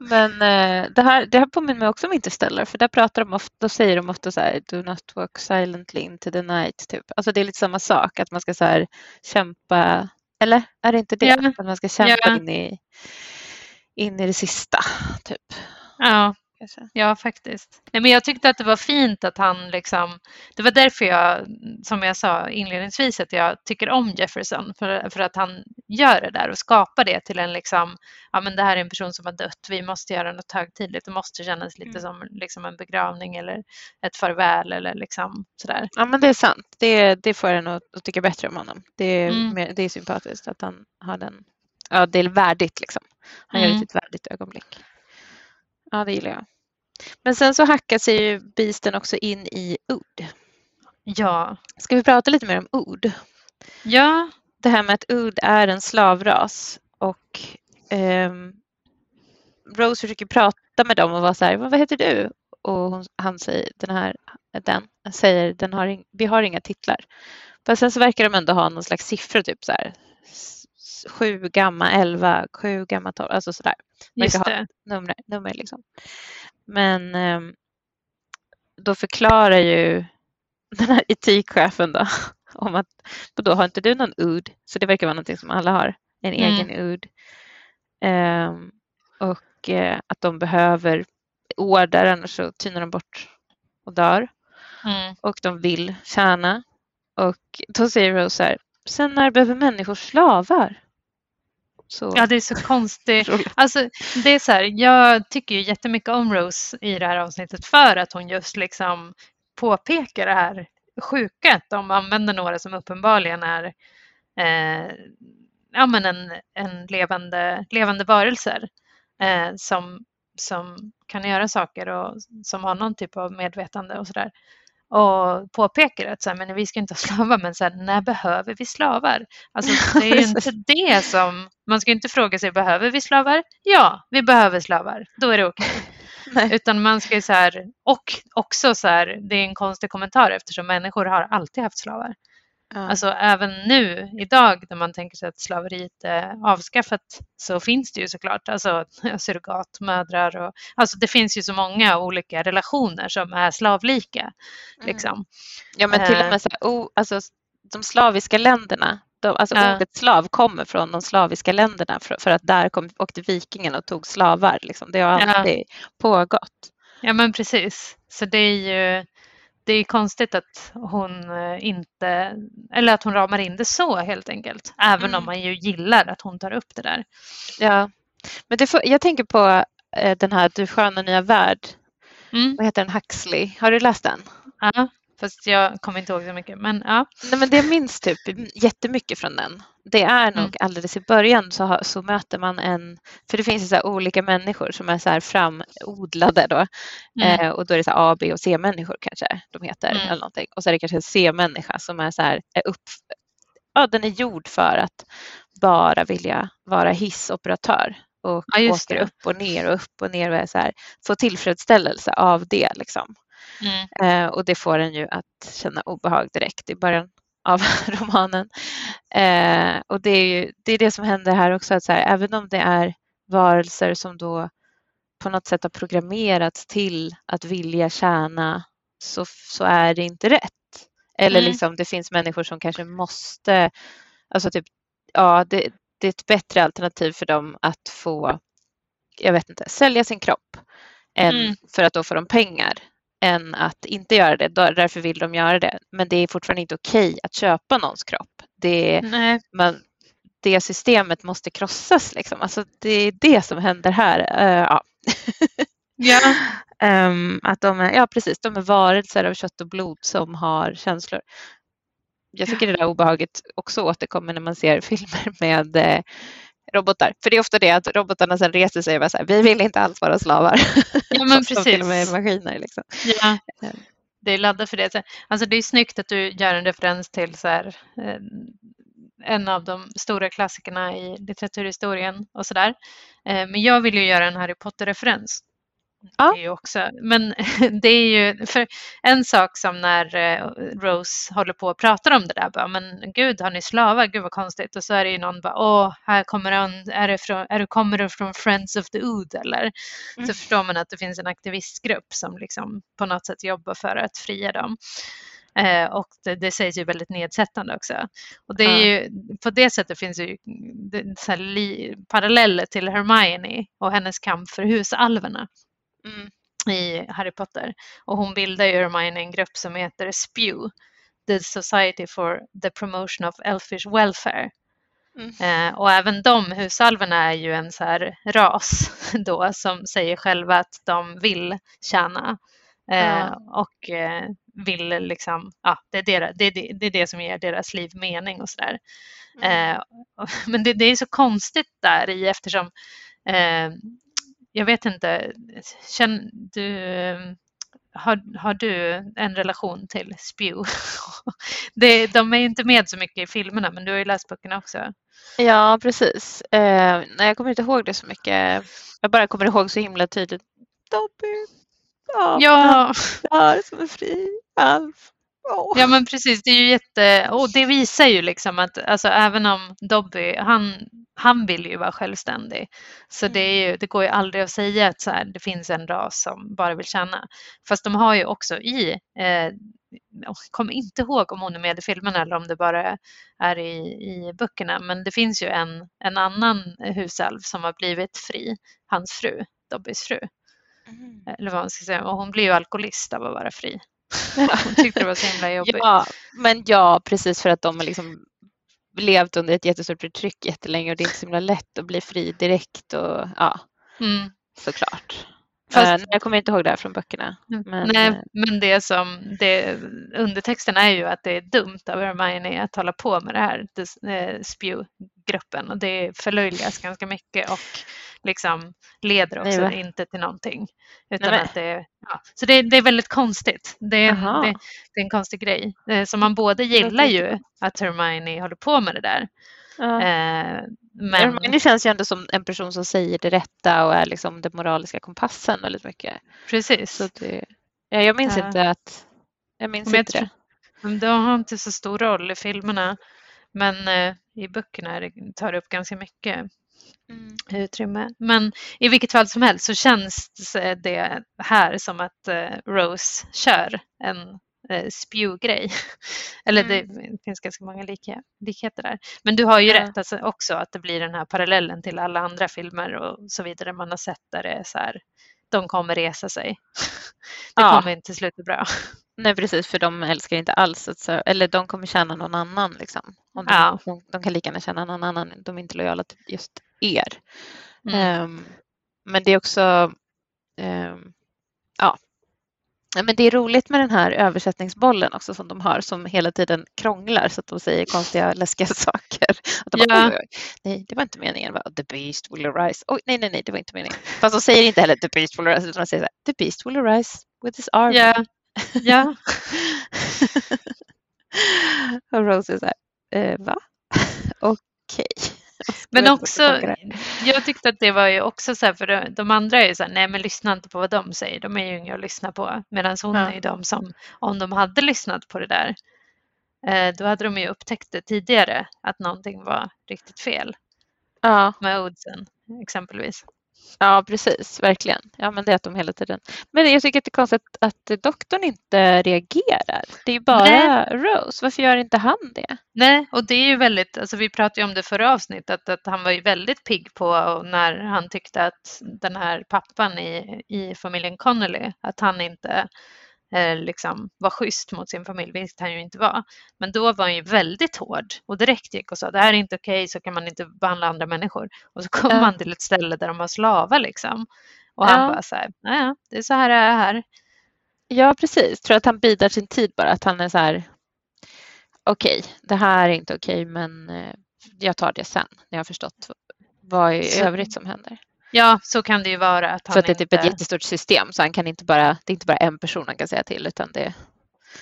Men eh, det, här, det här påminner mig också om Interstellar för där pratar de ofta, då säger de ofta så här Do not walk silently into the night. Typ. Alltså det är lite samma sak att man ska så här kämpa, eller är det inte det? Ja. Att man ska kämpa Ja. in, i, in i det sista. Typ. Ja, Kanske. Ja, faktiskt. Nej, men jag tyckte att det var fint att han liksom... Det var därför jag, som jag sa inledningsvis, att jag tycker om Jefferson. För, för att han gör det där och skapar det till en liksom... Ja, men det här är en person som har dött. Vi måste göra något högtidligt. Det måste kännas lite Mm. som liksom en begravning eller ett farväl eller liksom sådär. Ja men det är sant. Det, det får en att, att tycka bättre om honom. Det är, Mm. det är sympatiskt att han har den. Ja det är värdigt liksom. Han gör det Mm. till ett värdigt ögonblick. Ja det gillar jag. Men sen så hackar sig ju Beasten också in i ord. Ja. Ska vi prata lite mer om ord? Ja. Det här med att Ood är en slavras och ehm, Rose försöker prata med dem och vara så här, "Men vad heter du? Och hon, han säger, den här, den säger, den har vi har inga titlar. Men sen så verkar de ändå ha någon slags siffror, typ så här, s- s- sju gamma, elva, sju gamma, tolv, alltså sådär. Just Verkar ha det. nummer, nummer liksom. Men ehm, då förklarar ju den här etikchefen då om att då har inte du någon UD, så det verkar vara någonting som alla har, en Mm. egen UD. Ehm, och eh, att de behöver order, annars så tynar de bort och dör. Mm. Och de vill tjäna. Och då säger Rose så här, sen när behöver människor slavar? Så, Ja, det är så konstigt. Alltså, det är så här, jag tycker ju jättemycket om Rose i det här avsnittet för att hon just liksom påpekar det här sjuka att de använder några som uppenbarligen är eh, ja, men en, en levande, levande varelser eh, som, som kan göra saker och som har någon typ av medvetande och sådär. Och påpekar att så här, men vi ska inte ha slavar, men så här, när behöver vi slavar? Alltså, det är ju inte det som... Man ska inte fråga sig, behöver vi slavar? Ja, vi behöver slavar. Då är det okej. Nej. Utan man ska ju så här, och också så här, det är en konstig kommentar eftersom människor har alltid haft slavar. Ja. Alltså även nu idag när man tänker sig att slaveriet är avskaffat så finns det ju såklart alltså, surrogatmödrar och alltså det finns ju så många olika relationer som är slavlika. Mm. Liksom. Ja men till och Eh. med så här, oh, alltså, de slaviska länderna, de, alltså Ja. ordet slav kommer från de slaviska länderna för, för att där kom, åkte vikingarna och tog slavar. Liksom. Det har Ja. alltid pågått. Ja men precis. Så det är ju det är konstigt att hon eh, inte, eller att hon ramar in det så helt enkelt. Även Mm. om man ju gillar att hon tar upp det där. Ja, men det får, jag tänker på eh, den här Du sköna nya värld. Mm. Vad heter den? Huxley. Har du läst den? Ja, fast jag kommer inte ihåg så mycket. Men ja. Nej, men det minns typ jättemycket från den. Det är nog Mm. alldeles i början så, så möter man en, för det finns så olika människor som är så här framodlade då. Mm. Eh, och då är det så A, B och C-människor kanske de heter. Mm. Eller någonting. Och så är det kanske en C-människa som är så här, är upp, ja, den är gjord för att bara vilja vara hissoperatör och Ja, åker det. upp och ner och upp och ner och är så här, får tillfredsställelse av det. Liksom. Mm. Eh, och det får en ju att känna obehag direkt i början av romanen. Eh, och det är ju det, är det som händer här också, att så här, även om det är varelser som då på något sätt har programmerats till att vilja tjäna så, så är det inte rätt. Eller Mm. liksom det finns människor som kanske måste, alltså typ, ja det, det är ett bättre alternativ för dem att få, jag vet inte, sälja sin kropp än Mm. för att då får de pengar än att inte göra det. Därför vill de göra det. Men det är fortfarande inte okej att köpa någons kropp. Det, man, det systemet måste krossas. Liksom. Alltså, det är det som händer här. Eh, ja. Ja. Ehm, att de är, ja, precis, de är varelser av kött och blod som har känslor. Jag tycker det där obehaget också återkommer när man ser filmer med eh, robotar. För det är ofta det att robotarna sen reser sig och bara så här, vi vill inte alls vara slavar. Ja, men Som till och med precis. maskiner. Liksom. Ja. Ja. Det är laddat för det. Så- Alltså det är snyggt att du gör en referens till så här, eh, en av de stora klassikerna i litteraturhistorien och sådär. Eh, Men jag vill ju göra en Harry Potter-referens. Ja. Det är ju också, men det är ju för en sak som när eh, Rose håller på och pratar om det där, bara, men gud har ni slavar, gud vad konstigt. Och så är det ju någon bara, åh, här kommer han, är det från, är det, kommer det från Friends of the Ood eller? Mm. Så förstår man att det finns en aktivistgrupp som liksom på något sätt jobbar för att fria dem. Eh, och det, det sägs ju väldigt nedsättande också. Och det är Ja. ju, på det sättet finns det ju det, li, paralleller till Hermione och hennes kamp för husalverna Mm. i Harry Potter. Och hon bildar ju Hermione en grupp som heter SPEW, The Society for the Promotion of Elfish Welfare. Mm. Eh, och även de husalverna är ju en så här ras då som säger själva att de vill tjäna. Eh, Ja. Och eh, vill liksom, ja, det är, deras, det, är det, är det som ger deras liv mening och sådär. Mm. Eh, men det, det är så konstigt där i eftersom eh, jag vet inte, känn, du, har, har du en relation till Spew? det, de är ju inte med så mycket i filmerna men du har ju läst böckerna också. Ja, precis. Eh, nej, jag kommer inte ihåg det så mycket. Jag bara kommer ihåg så himla tydligt. Dobby. Ja, Ja, som en fri alf. Ja men precis, det är ju jätte, och det visar ju liksom att alltså, även om Dobby, han, han vill ju vara självständig. Så det, är ju, det går ju aldrig att säga att så här, det finns en ras som bara vill tjäna. Fast de har ju också i, eh, jag kommer inte ihåg om hon är med i filmerna eller om det bara är i, i böckerna, men det finns ju en, en annan husalv som har blivit fri, hans fru, Dobbys fru. Mm. Eller vad man ska säga, och hon blir ju alkoholist av att vara fri. Hon tyckte det var så himla jobbigt. Ja, men ja, precis för att de har liksom levt under ett jättestort förtryck jättelänge och det är inte så himla lätt att bli fri direkt och ja, Mm. såklart. Fast- Eh, jag kommer inte ihåg det här från böckerna. Men, Nej, eh, men det som det, undertexten är ju att det är dumt av Hermione att hålla på med det här, det, eh, Spew-gruppen. Och det förlöjligas ganska mycket och liksom leder också Nej, inte till någonting. Utan men- att det, ja. Så det, det är väldigt konstigt. Det är, en, Aha. det, det är en konstig grej. Så man både gillar ju att Hermione håller på med det där. Ja. Eh, men, Hermione känns ju ändå som en person som säger det rätta och är liksom den moraliska kompassen väldigt mycket. precis. Så det, ja, jag minns Ja. inte att... Jag minns Men jag inte tror- det. Men de har inte så stor roll i filmerna. Men eh, i böckerna det- tar det upp ganska mycket Mm. utrymme. Men i vilket fall som helst så känns det här som att eh, Rose kör en eh, spew-grej. Eller det finns ganska många like, likheter där. Men du har ju Ja. rätt alltså också att det blir den här parallellen till alla andra filmer och så vidare man har sett där det är så här de kommer resa sig. Det Ja. kommer inte sluta bra. Nej precis, för de älskar inte alls, att, så- eller de kommer känna någon annan. Liksom. Om de, Ja. de, de kan lika gärna känna någon annan, de är inte lojala till just er. Mm. Ehm, men det är också, ehm, ja. Men det är roligt med den här översättningsbollen också som de har som hela tiden krånglar så att de säger konstiga läskiga saker. Att de bara, Ja. nej, det var inte meningen. Va? The beast will arise. Oj, nej, nej, nej, det var inte meningen. Fast de säger inte heller the beast will arise utan de säger så här, the beast will arise with his army. Ja, ja. och Rose är så här, eh, va? Okej. Men också, jag tyckte att det var ju också så här, för de- de andra är ju så här, nej men lyssna inte på vad de säger, de är ju inga att lyssna på. Medan hon Ja. är ju de som, om de hade lyssnat på det där, eh, då hade de ju upptäckt det tidigare, att någonting var riktigt fel Ja, med oddsen exempelvis. Ja, precis, verkligen. Ja, men det är att de hela tiden. Men jag tycker att det är konstigt att, att doktorn inte reagerar. Det är ju bara Nej. Rose. Varför gör inte han det? Nej, och det är ju väldigt, alltså vi pratade ju om det förra avsnittet, att han var ju väldigt pigg på när han tyckte att den här pappan i, i familjen Connolly, att han inte liksom var schysst mot sin familj, vilket han ju inte var. Men då var han ju väldigt hård och direkt gick och sa det här är inte okej, så kan man inte behandla andra människor. Och så kom Ja. man till ett ställe där de var slavar liksom. Och Ja. han bara så här, "Ja, det är så här det är här. Ja, precis. Tror att han bidar sin tid bara. Att han är så här. Okej, det här är inte okej, men eh, jag tar det sen när jag har förstått vad i Så- övrigt som händer. Ja, så kan det ju vara. Att han För att det är typ ett inte... jättestort system så han kan inte bara, det är inte bara en person han kan säga till utan det,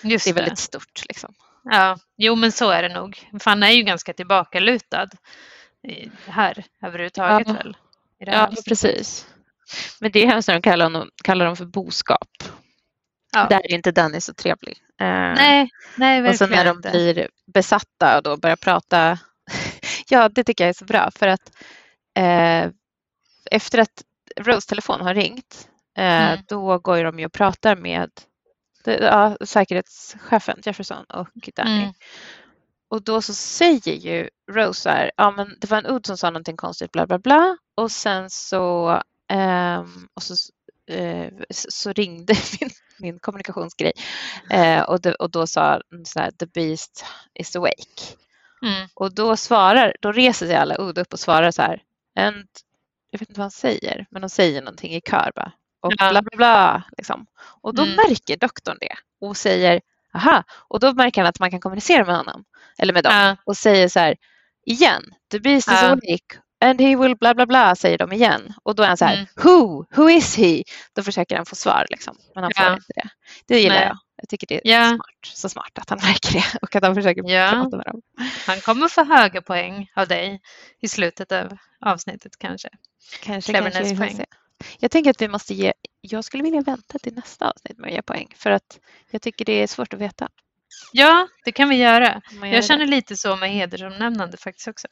Just det är väldigt stort. Liksom. Ja, jo men så är det nog. För han är ju ganska tillbakalutad här överhuvudtaget Ja. väl. Det Ja, avsnittet. precis. Men det är hemskt när de kallar honom, kallar dem för boskap. Ja. Där är inte Danny så trevlig. Eh, Nej, nej och sen verkligen när de inte. blir besatta och då börjar prata. ja, det tycker jag är så bra för att eh, efter att Rose telefon har ringt eh, Mm. då går ju de ju och pratar med ja, säkerhetschefen Jefferson och Danny. Mm. Och då så säger ju Rose så här, ja men det var en Odd som sa någonting konstigt bla bla bla och sen så, ehm, och så, eh, så ringde min, min kommunikationsgrej eh, och, det, och då sa så här, the beast is awake. Mm. Och då svarar, då reser sig alla Odd upp och svarar så här, and, jag vet inte vad han säger, men de säger någonting i kör bara. Och bla bla bla. Liksom. Och då Mm. märker doktorn det och säger, aha, och då märker han att man kan kommunicera med honom, eller med dem Ja, och säger så här igen, the beast is Ja. awake and he will bla bla bla säger de igen och då är han så här, Mm. who, who is he? Då försöker han få svar liksom, men han får Ja. inte det. Det gillar Nej. jag. Jag tycker det är Ja. smart, så smart att han märker det och att han försöker Ja. prata med dem. han kommer få höga poäng av dig i slutet av avsnittet kanske. Kanske, kanske se. Jag tänker att vi måste ge, jag skulle vilja vänta till nästa avsnitt med att ge poäng för att jag tycker det är svårt att veta. Ja, det kan vi göra. Jag det. känner lite så med hedersomnämnande faktiskt också.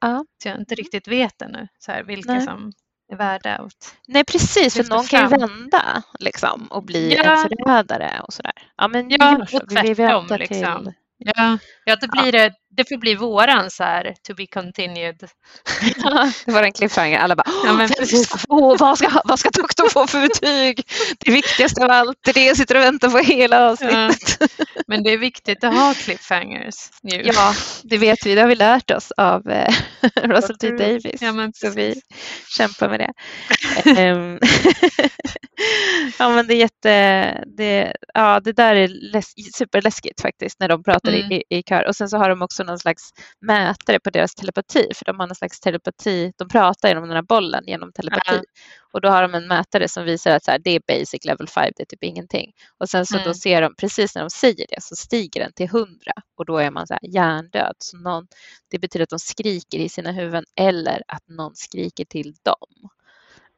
Ja. Så jag inte riktigt vet ännu så här, vilka Nej. som är värda att Nej precis, för någon kan ju fram. vända liksom, och bli Ja. en förrädare och sådär. Ja men Ja, och tvärtom, väntar liksom. till Ja, ja då blir det, det får bli våran så här to be continued. det var en cliffhanger. Alla bara, Ja, men "Åh, vem precis. ska få, vad, ska, vad ska doktorn få för betyg? Det viktigaste av allt, det är det jag sitter och väntar på hela avsnittet. Men det är viktigt att ha cliffhangers nu. Ja, det vet vi. Det har vi lärt oss av eh, Russell T Dr. Davis. Ja, men så vi kämpar med det. Ehm, ja, men det är jätte... Det, ja, det där är läs, superläskigt faktiskt när de pratar Mm. i, i kör. Och sen så har de också någon slags mätare på deras telepati, för de har någon slags telepati. De pratar genom den här bollen genom telepati. Ja. Och då har de en mätare som visar att så här, det är basic level 5, det är typ ingenting. Och sen så då Mm. ser de, precis när de säger det, så stiger den till 100 och då är man så här hjärndöd. Så någon, det betyder att de skriker i sina huvuden eller att någon skriker till dem.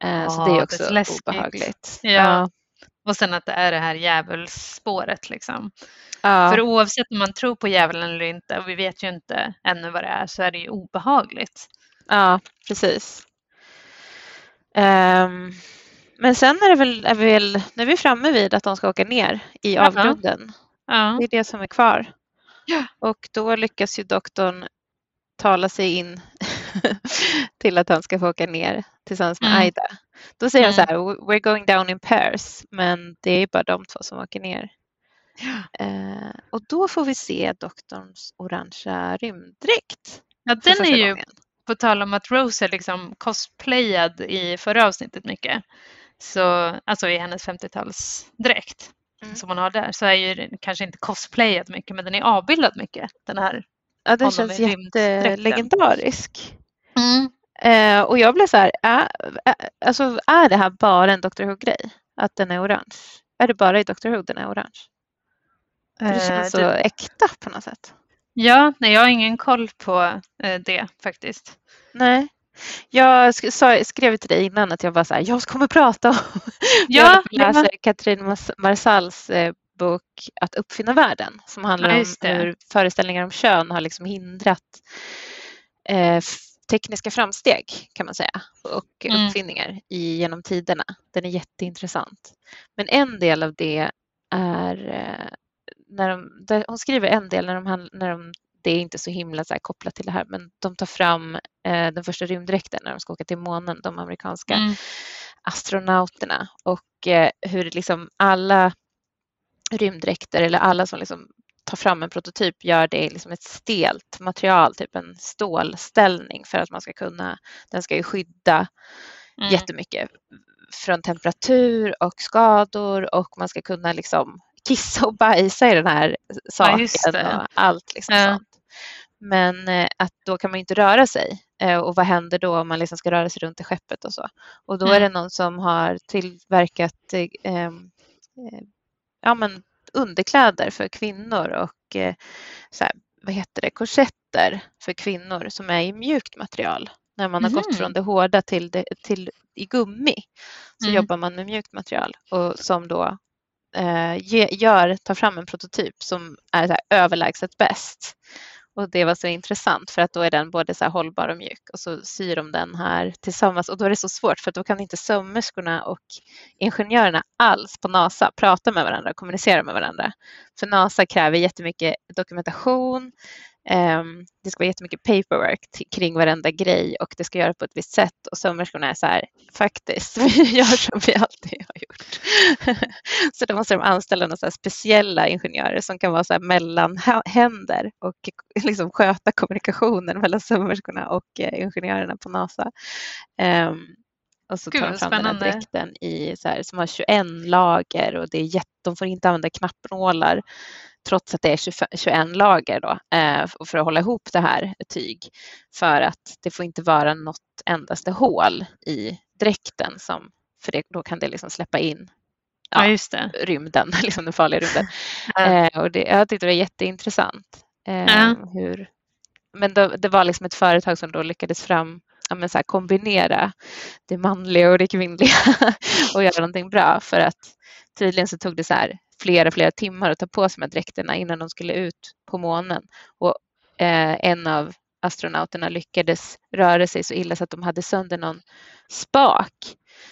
Eh, så det Ja, är det också är läskigt. obehagligt. Ja. Och sen att det är det här djävulsspåret liksom. Ja. För oavsett om man tror på djävulen eller inte, och vi vet ju inte ännu vad det är, så är det ju obehagligt. ja, precis. Ehm, men sen är, det väl, är vi väl, nu är vi framme vid att de ska åka ner i avgrunden. Ja, Det är det som är kvar. Ja. Och då lyckas ju doktorn tala sig in till att han ska få åka ner tillsammans med Mm. Aida. Då säger Mm. han så här, we're going down in pairs, men det är bara de två som åker ner. Eh, och då får vi se doktorns orangea rymddräkt. Ja, den är ju, gången. på tal om att Rose är liksom cosplayad i förra avsnittet mycket, så, alltså i hennes 50-talsdräkt Mm. som hon har där, så är ju den kanske inte cosplayad mycket, men den är avbildad mycket, den här. Ja, den känns jättelegendarisk. Mm. Eh, och jag blev så här, är, är, alltså, är det här bara en Dr Who-grej? Att den är orange? Är det bara i Dr Who den är orange? För det Eh, känns så det- äkta på något sätt. Ja, nej, jag har ingen koll på eh, det faktiskt. Nej. Jag sk- sa, skrev till dig innan att jag var så här, jag kommer prata om... Ja, jag läser men- Katrin Marsals eh, bok Att uppfinna världen som handlar Ja, om hur föreställningar om kön har liksom hindrat eh, tekniska framsteg kan man säga och Mm. uppfinningar i, genom tiderna. Den är jätteintressant. Men en del av det är eh, när de, där, hon skriver en del när de, när de det är inte så himla så kopplat till det här, men de tar fram eh, den första rymddräkten när de ska åka till månen, de amerikanska Mm. astronauterna och eh, hur liksom alla rymddräkter eller alla som liksom tar fram en prototyp gör det i liksom ett stelt material, typ en stålställning för att man ska kunna, den ska ju skydda Mm. jättemycket från temperatur och skador och man ska kunna liksom kissa och bajsa i den här saken det. och allt liksom Ja. sånt. Men eh, att då kan man ju inte röra sig eh, och vad händer då om man liksom ska röra sig runt i skeppet och så. Och då är det Mm. någon som har tillverkat eh, ehm, eh, ja, men underkläder för kvinnor och eh, så här, vad heter det, korsetter för kvinnor som är i mjukt material. När man har Mhm. gått från det hårda till, det, till i gummi så Mm. jobbar man med mjukt material och som då eh, ge, gör, tar fram en prototyp som är så här överlägset bäst. Och det var så intressant för att då är den både så här hållbar och mjuk och så syr de den här tillsammans och då är det så svårt för att då kan inte sömmerskorna och ingenjörerna alls på NASA prata med varandra och kommunicera med varandra. För NASA kräver jättemycket dokumentation, ehm, det ska vara jättemycket paperwork kring varenda grej och det ska göras på ett visst sätt och sömmerskorna är så här, faktiskt, vi gör som vi alltid gör gjort. så då måste de anställa några speciella ingenjörer som kan vara så här mellanhänder och liksom sköta kommunikationen mellan sömmerskorna och eh, ingenjörerna på NASA. Ehm, och så Gud, tar de fram den här spännande. dräkten i, så här, som har 21 lager och det är jätte, de får inte använda knappnålar trots att det är 25, 21 lager då, eh, för att hålla ihop det här tyg. För att det får inte vara något endaste hål i dräkten som, för det, då kan det liksom släppa in Ja, Ja. rymden, liksom den farliga rymden. Eh, och det, jag tyckte det var jätteintressant. Eh, hur, men då, det var liksom ett företag som då lyckades fram, ja, så här, kombinera det manliga och det kvinnliga och göra någonting bra. För att tydligen så tog det så här flera, flera timmar att ta på sig de här dräkterna innan de skulle ut på månen. Och eh, en av astronauterna lyckades röra sig så illa så att de hade sönder någon spak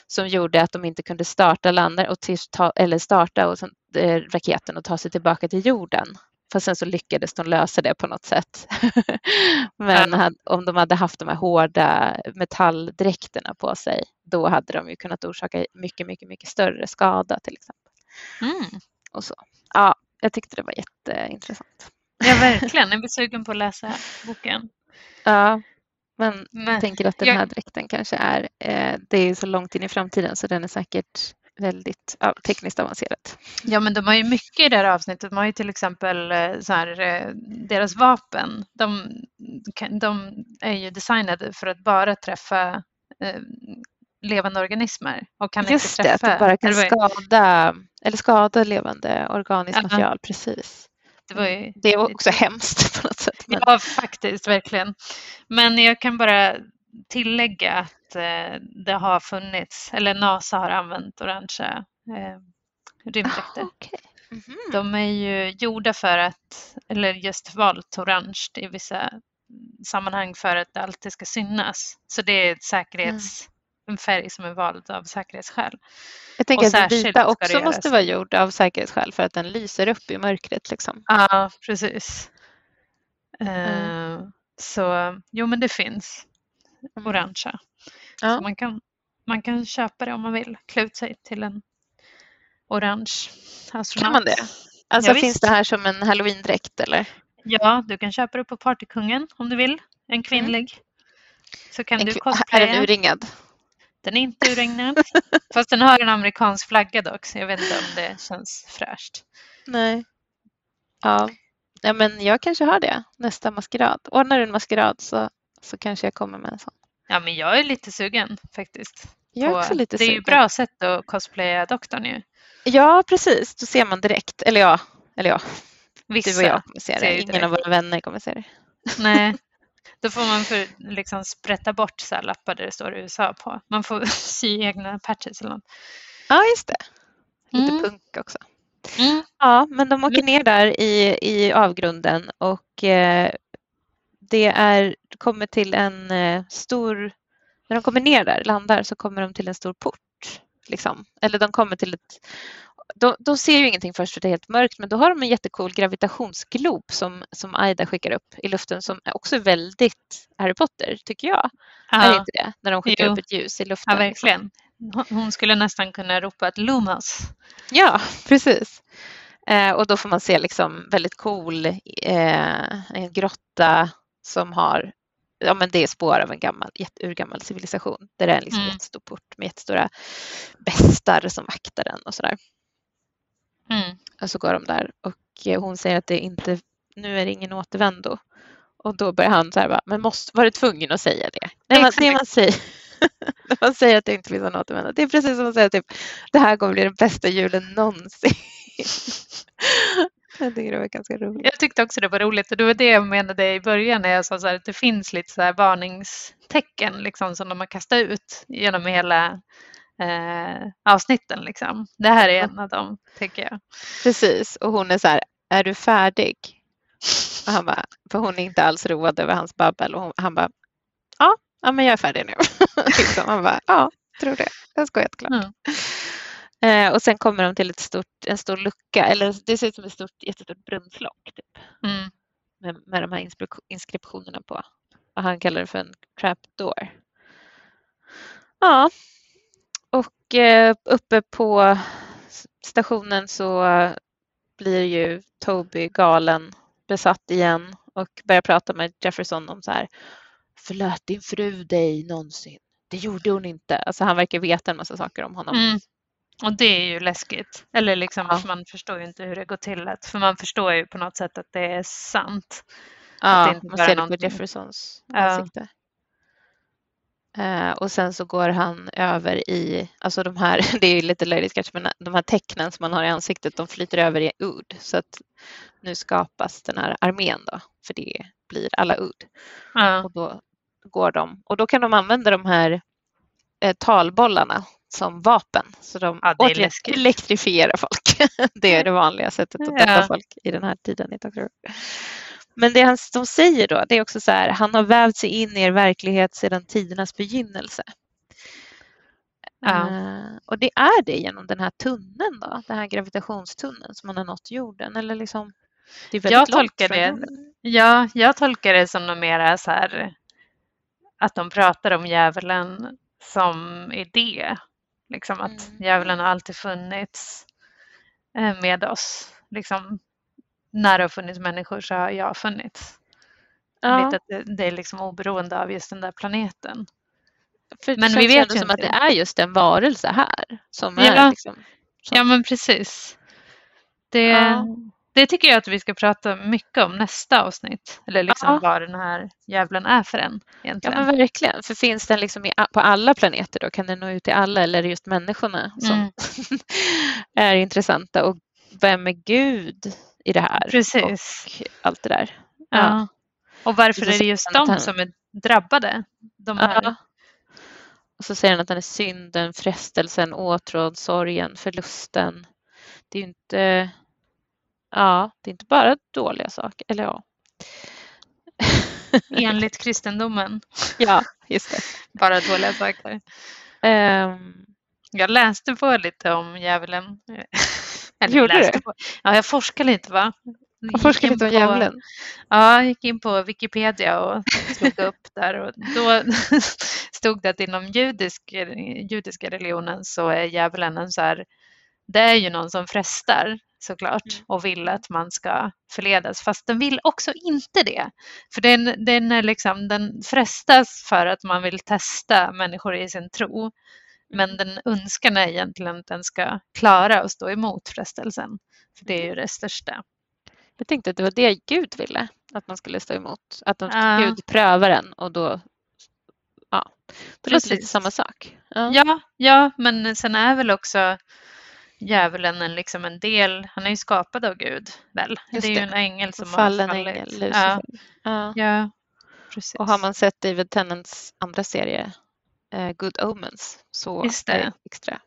som gjorde att de inte kunde starta landar och ta, eller starta och eh, raketen och ta sig tillbaka till jorden. Fast sen så lyckades de lösa det på något sätt. Men Ja. hade, om de hade haft de här hårda metalldräkterna på sig, då hade de ju kunnat orsaka mycket, mycket, mycket större skada till exempel. Mm. Och så. Ja, jag tyckte det var jätteintressant. Ja, verkligen. Jag blir sugen på att läsa boken. Ja, men Men, jag tänker att den jag- här dräkten kanske är, eh, det är så långt in i framtiden så den är säkert väldigt ja, tekniskt avancerad. Ja, men de har ju mycket i det här avsnittet. De har ju till exempel eh, så här, eh, deras vapen. De, de är ju designade för att bara träffa eh, levande organismer och kan Just inte det, träffa... att det bara kan eller skada, eller skada levande organiskt Ja. material. Precis. Det var ju Det är också hemskt på något sätt. Men, Ja, faktiskt, verkligen. Men jag kan bara tillägga att eh, det har funnits, eller NASA har använt orangea eh, rymddräkter. Ah, okej. Mhm. De är ju gjorda för att, eller just valt orange i vissa sammanhang för att det alltid ska synas. Så det är ett säkerhets, en färg som är vald av säkerhetsskäl. Jag tänker och att vita också måste vara gjord av säkerhetsskäl för att den lyser upp i mörkret. Liksom. Ja, precis. Mm. Eh, Så jo, men det finns. Mm. orangea. Ja. Man kan, man kan köpa det om man vill, klä ut sig till en orange astronaut. Kan man det? Alltså Ja, finns visst. det här som en halloween-dräkt eller? Ja, du kan köpa det på Partykungen om du vill, en kvinnlig. Så kan En du kvi- är cosplaya. den urringad? Den är inte urringad, fast den har en amerikansk flagga dock, så jag vet inte om det känns fräscht. Nej. Ja. Ja, men jag kanske har det nästa maskerad. Ordnar du en maskerad så, så kanske jag kommer med en sån. Ja, men jag är lite sugen faktiskt. Jag är också lite det är ju sugen. bra sätt att cosplaya doktorn ju. Ja, precis. Då ser man direkt. Eller ja, eller ja. Vissa. du och jag kommer se det. Ingen av våra vänner kommer se det. Nej, då får man för, liksom sprätta bort så här lappar där det står USA på. Man får sy egna patches eller något. Ja, just det. Lite Mm. punk också. Mm. Ja, men de åker ner där i, i avgrunden och eh, det är, kommer till en eh, stor... När de kommer ner där, landar, så kommer de till en stor port. Liksom. Eller de kommer till ett... De, de ser ju ingenting först för det är helt mörkt men då har de en jättecool gravitationsglob som, som Aida skickar upp i luften som också är väldigt Harry Potter tycker jag. Är Ja, inte det? När de skickar Jo. upp ett ljus i luften. ja, liksom. verkligen. Hon- Hon skulle nästan kunna ropa ett Lumos. Ja, precis. Eh, och då får man se liksom väldigt cool eh, en grotta som har, ja men det är spår av en gammal, urgammal civilisation. Där det är liksom en Mm. jättestor port med jättestora bestar som vaktar den och sådär. Mm. Och så går de där och eh, hon säger att det inte, nu är det ingen återvändo. Och då börjar han så här bara, men måste, var du tvungen att säga det? Nej, det man säger, när man säger att det inte finns någon återvändo, det är precis som att säga typ, det här kommer bli den bästa julen någonsin. jag tycker det var ganska roligt. Jag tyckte också det var roligt och det var det jag menade i början när jag sa så här, att det finns lite så här varningstecken liksom, som de har kastat ut genom hela eh, avsnitten. Liksom. Det här är en av dem, tycker jag. Precis, och hon är så här, är du färdig? Och han bara, för hon är inte alls road över hans babbel och hon, han bara, ja, men jag är färdig nu. liksom. Han bara, ja, tror det. Jag ska jätteklart. Mm. Eh, och sen kommer de till ett stort, en stor lucka, eller det ser ut som ett stort, jättestort brunnslock typ, Mm. med, med de här inskriptionerna på. Och han kallar det för en trapdoor. Ja, och eh, uppe på stationen så blir ju Toby galen, besatt igen och börjar prata med Jefferson om så här Förlät din fru dig någonsin? Det gjorde hon inte. Alltså han verkar veta en massa saker om honom. Mm. Och det är ju läskigt. Eller liksom, Ja. man förstår ju inte hur det går till. Att, för man förstår ju på något sätt att det är sant. Ja, det inte man ser det på Jeffersons Ja. ansikte. Eh, och sen så går han över i, alltså de här, det är ju lite löjligt kanske, men de här tecknen som man har i ansiktet, de flyter över i udd. Så att nu skapas den här armén då, för det blir alla udd. Ja. Och då går de, och då kan de använda de här eh, talbollarna som vapen. Så de Ja, återigen elektrifierar folk. det är det vanliga sättet att döda Ja. folk i den här tiden i Doctor. Men det han, de säger då, det är också så här, han har vävt sig in i er verklighet sedan tidernas begynnelse. Ja. Eh, och det är det genom den här tunneln då, den här gravitationstunneln som man har nått jorden. Eller liksom, Jag tolkar det, ja, jag tolkar det som något mera så här att de pratar om djävulen som idé. Liksom att Mm. djävulen har alltid funnits eh, med oss. Liksom, när det har funnits människor så har jag funnits. Ja. Lite att det, det är liksom oberoende av just den där planeten. För Men vi vet ju som att inte. det är just en varelse här som Ja. är liksom, som, Ja men precis. Det, Ja. Det tycker jag att vi ska prata mycket om nästa avsnitt. Eller liksom Ja. vad den här djävulen är för en ja egentligen. men verkligen. För finns den liksom i, på alla planeter då? Kan den nå ut till alla eller är det just människorna som Mm. är intressanta? Och vem är Gud i det här? Precis. Och allt det där. Ja. Och varför Och så är det just de som är drabbade? De här. Ja. Och så säger han att den är synden, frestelsen, åtråd, sorgen, förlusten. Det är ju inte, ja, det är inte bara dåliga saker. Eller ja. Enligt kristendomen. ja, just det. Bara dåliga saker. Ehm, Jag läste på lite om djävulen. Eller Gjorde läste du? På. Ja, jag forskade lite va. Och forskar lite om djävulen. Ja, jag gick in på Wikipedia och slog upp där och då stod det att inom judisk, judiska religionen så är djävulen en så här, det är ju någon som frestar såklart Mm. och vill att man ska förledas fast den vill också inte det. För den, den, är liksom, den frestas för att man vill testa människor i sin tro. Men den önskan är egentligen att den ska klara att stå emot frestelsen. För det är ju det största. Jag tänkte att det var det Gud ville, att man skulle stå emot. Att de, Ja. Gud prövar en och då... Ja, det låter lite Precis. samma sak. Ja. Ja, ja, men sen är väl också djävulen en, liksom en del, han är ju skapad av Gud väl? Just det är ju det. en ängel som Fallen har fallit. ängel, ja. Ja. ja, precis. Och har man sett David Tennants andra serie, eh, Good Omens, så Just det. är det extra...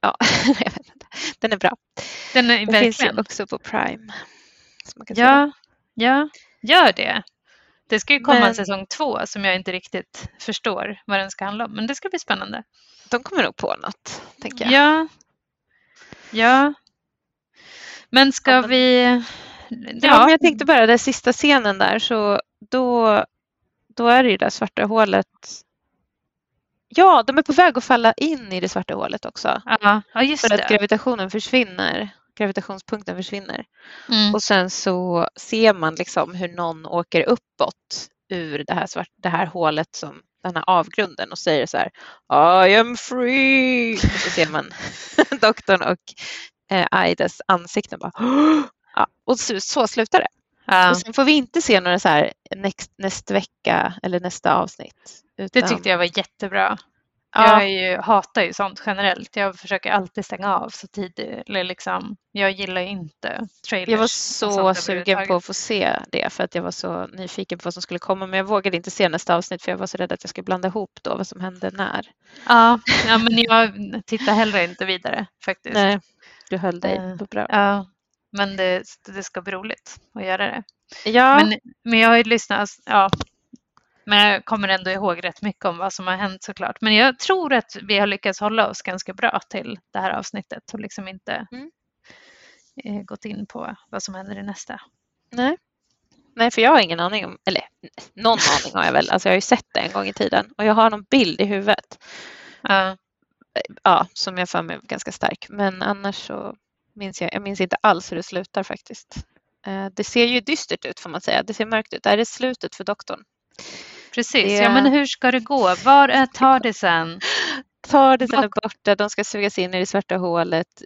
Ja, jag vet inte. Den är bra. Den är Den finns ju också på Prime. Ja, ja, gör det. Det ska ju komma en Men- säsong två som jag inte riktigt förstår vad den ska handla om, men det ska bli spännande. De kommer nog på något, tänker jag. Ja. Ja. Men ska Ja, men- vi... Ja, men jag tänkte bara den sista scenen där, så då, då är det ju det där svarta hålet. Ja, de är på väg att falla in i det svarta hålet också. Ja, ja just För att det. gravitationen försvinner. Gravitationspunkten försvinner. Mm. Och sen så ser man liksom hur någon åker uppåt ur det här, svart, det här hålet, som, den här avgrunden och säger så här I am free! Och så ser man doktorn och eh, Aidas ansikten bara ja, och så, så slutar det. Ja, Och sen får vi inte se några så här nästa vecka eller nästa avsnitt. det Utan, tyckte jag var jättebra. Ja, Jag ju, hatar ju sånt generellt. Jag försöker alltid stänga av så tidigt. Eller liksom, jag gillar inte trailers. Jag var så sugen på att få se det för att jag var så nyfiken på vad som skulle komma men jag vågade inte se nästa avsnitt för jag var så rädd att jag skulle blanda ihop då vad som hände när. Ja, ja, men jag tittar heller inte vidare faktiskt. Nej, du höll dig Eh, på bra. Ja, men det, det ska bli roligt att göra det. Ja, Men, men jag har ju lyssnat, ja, men jag kommer ändå ihåg rätt mycket om vad som har hänt såklart. Men jag tror att vi har lyckats hålla oss ganska bra till det här avsnittet och liksom inte Mm. eh, gått in på vad som händer i nästa. nej. Nej, för jag har ingen aning om, eller någon aning har jag väl, alltså jag har ju sett det en gång i tiden och jag har någon bild i huvudet Ja, ja, som jag för mig är ganska stark. Men annars så minns jag, jag minns inte alls hur det slutar faktiskt. Eh, Det ser ju dystert ut får man säga. Det ser mörkt ut. Det är slutet för doktorn. Precis. Det- Ja, men hur ska det gå? Var är TARDISen? Tardisen är borta, de ska sugas in i det svarta hålet.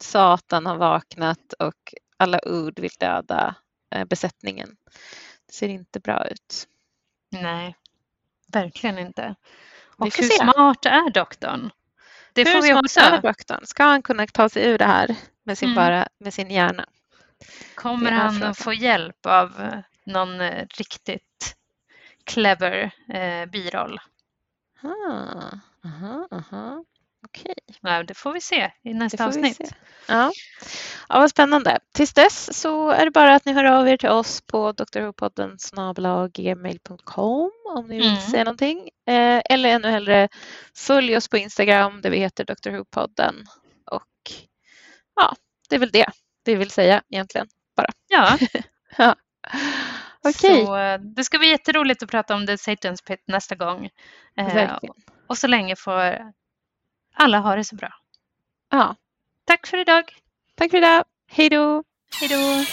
Satan har vaknat och alla Ud vill döda eh, besättningen. Det ser inte bra ut. Nej, verkligen inte. Och hur se. smart är doktorn? Det Hur får vi också. är doktorn? Ska han kunna ta sig ur det här med sin, Mm. bara, med sin hjärna? Kommer han frågan. att få hjälp av eh, någon eh, riktigt clever eh, biroll? Ah, aha, aha. Okej. Nej, det får vi se i nästa avsnitt. Ja. ja, vad spännande. Tills dess så är det bara att ni hör av er till oss på drhopodden gmail.com om ni vill Mm. säga någonting. Eh, eller ännu hellre följ oss på Instagram där vi heter Dr. Who-podden. Och ja, det är väl det vi vill säga egentligen. Ja, Okej, så eh, det ska bli jätteroligt att prata om The Satan's Pit nästa gång. Eh, verkligen. och så länge får alla ha det så bra. Ja, Tack för idag. tack för idag. Hej då! Hej då!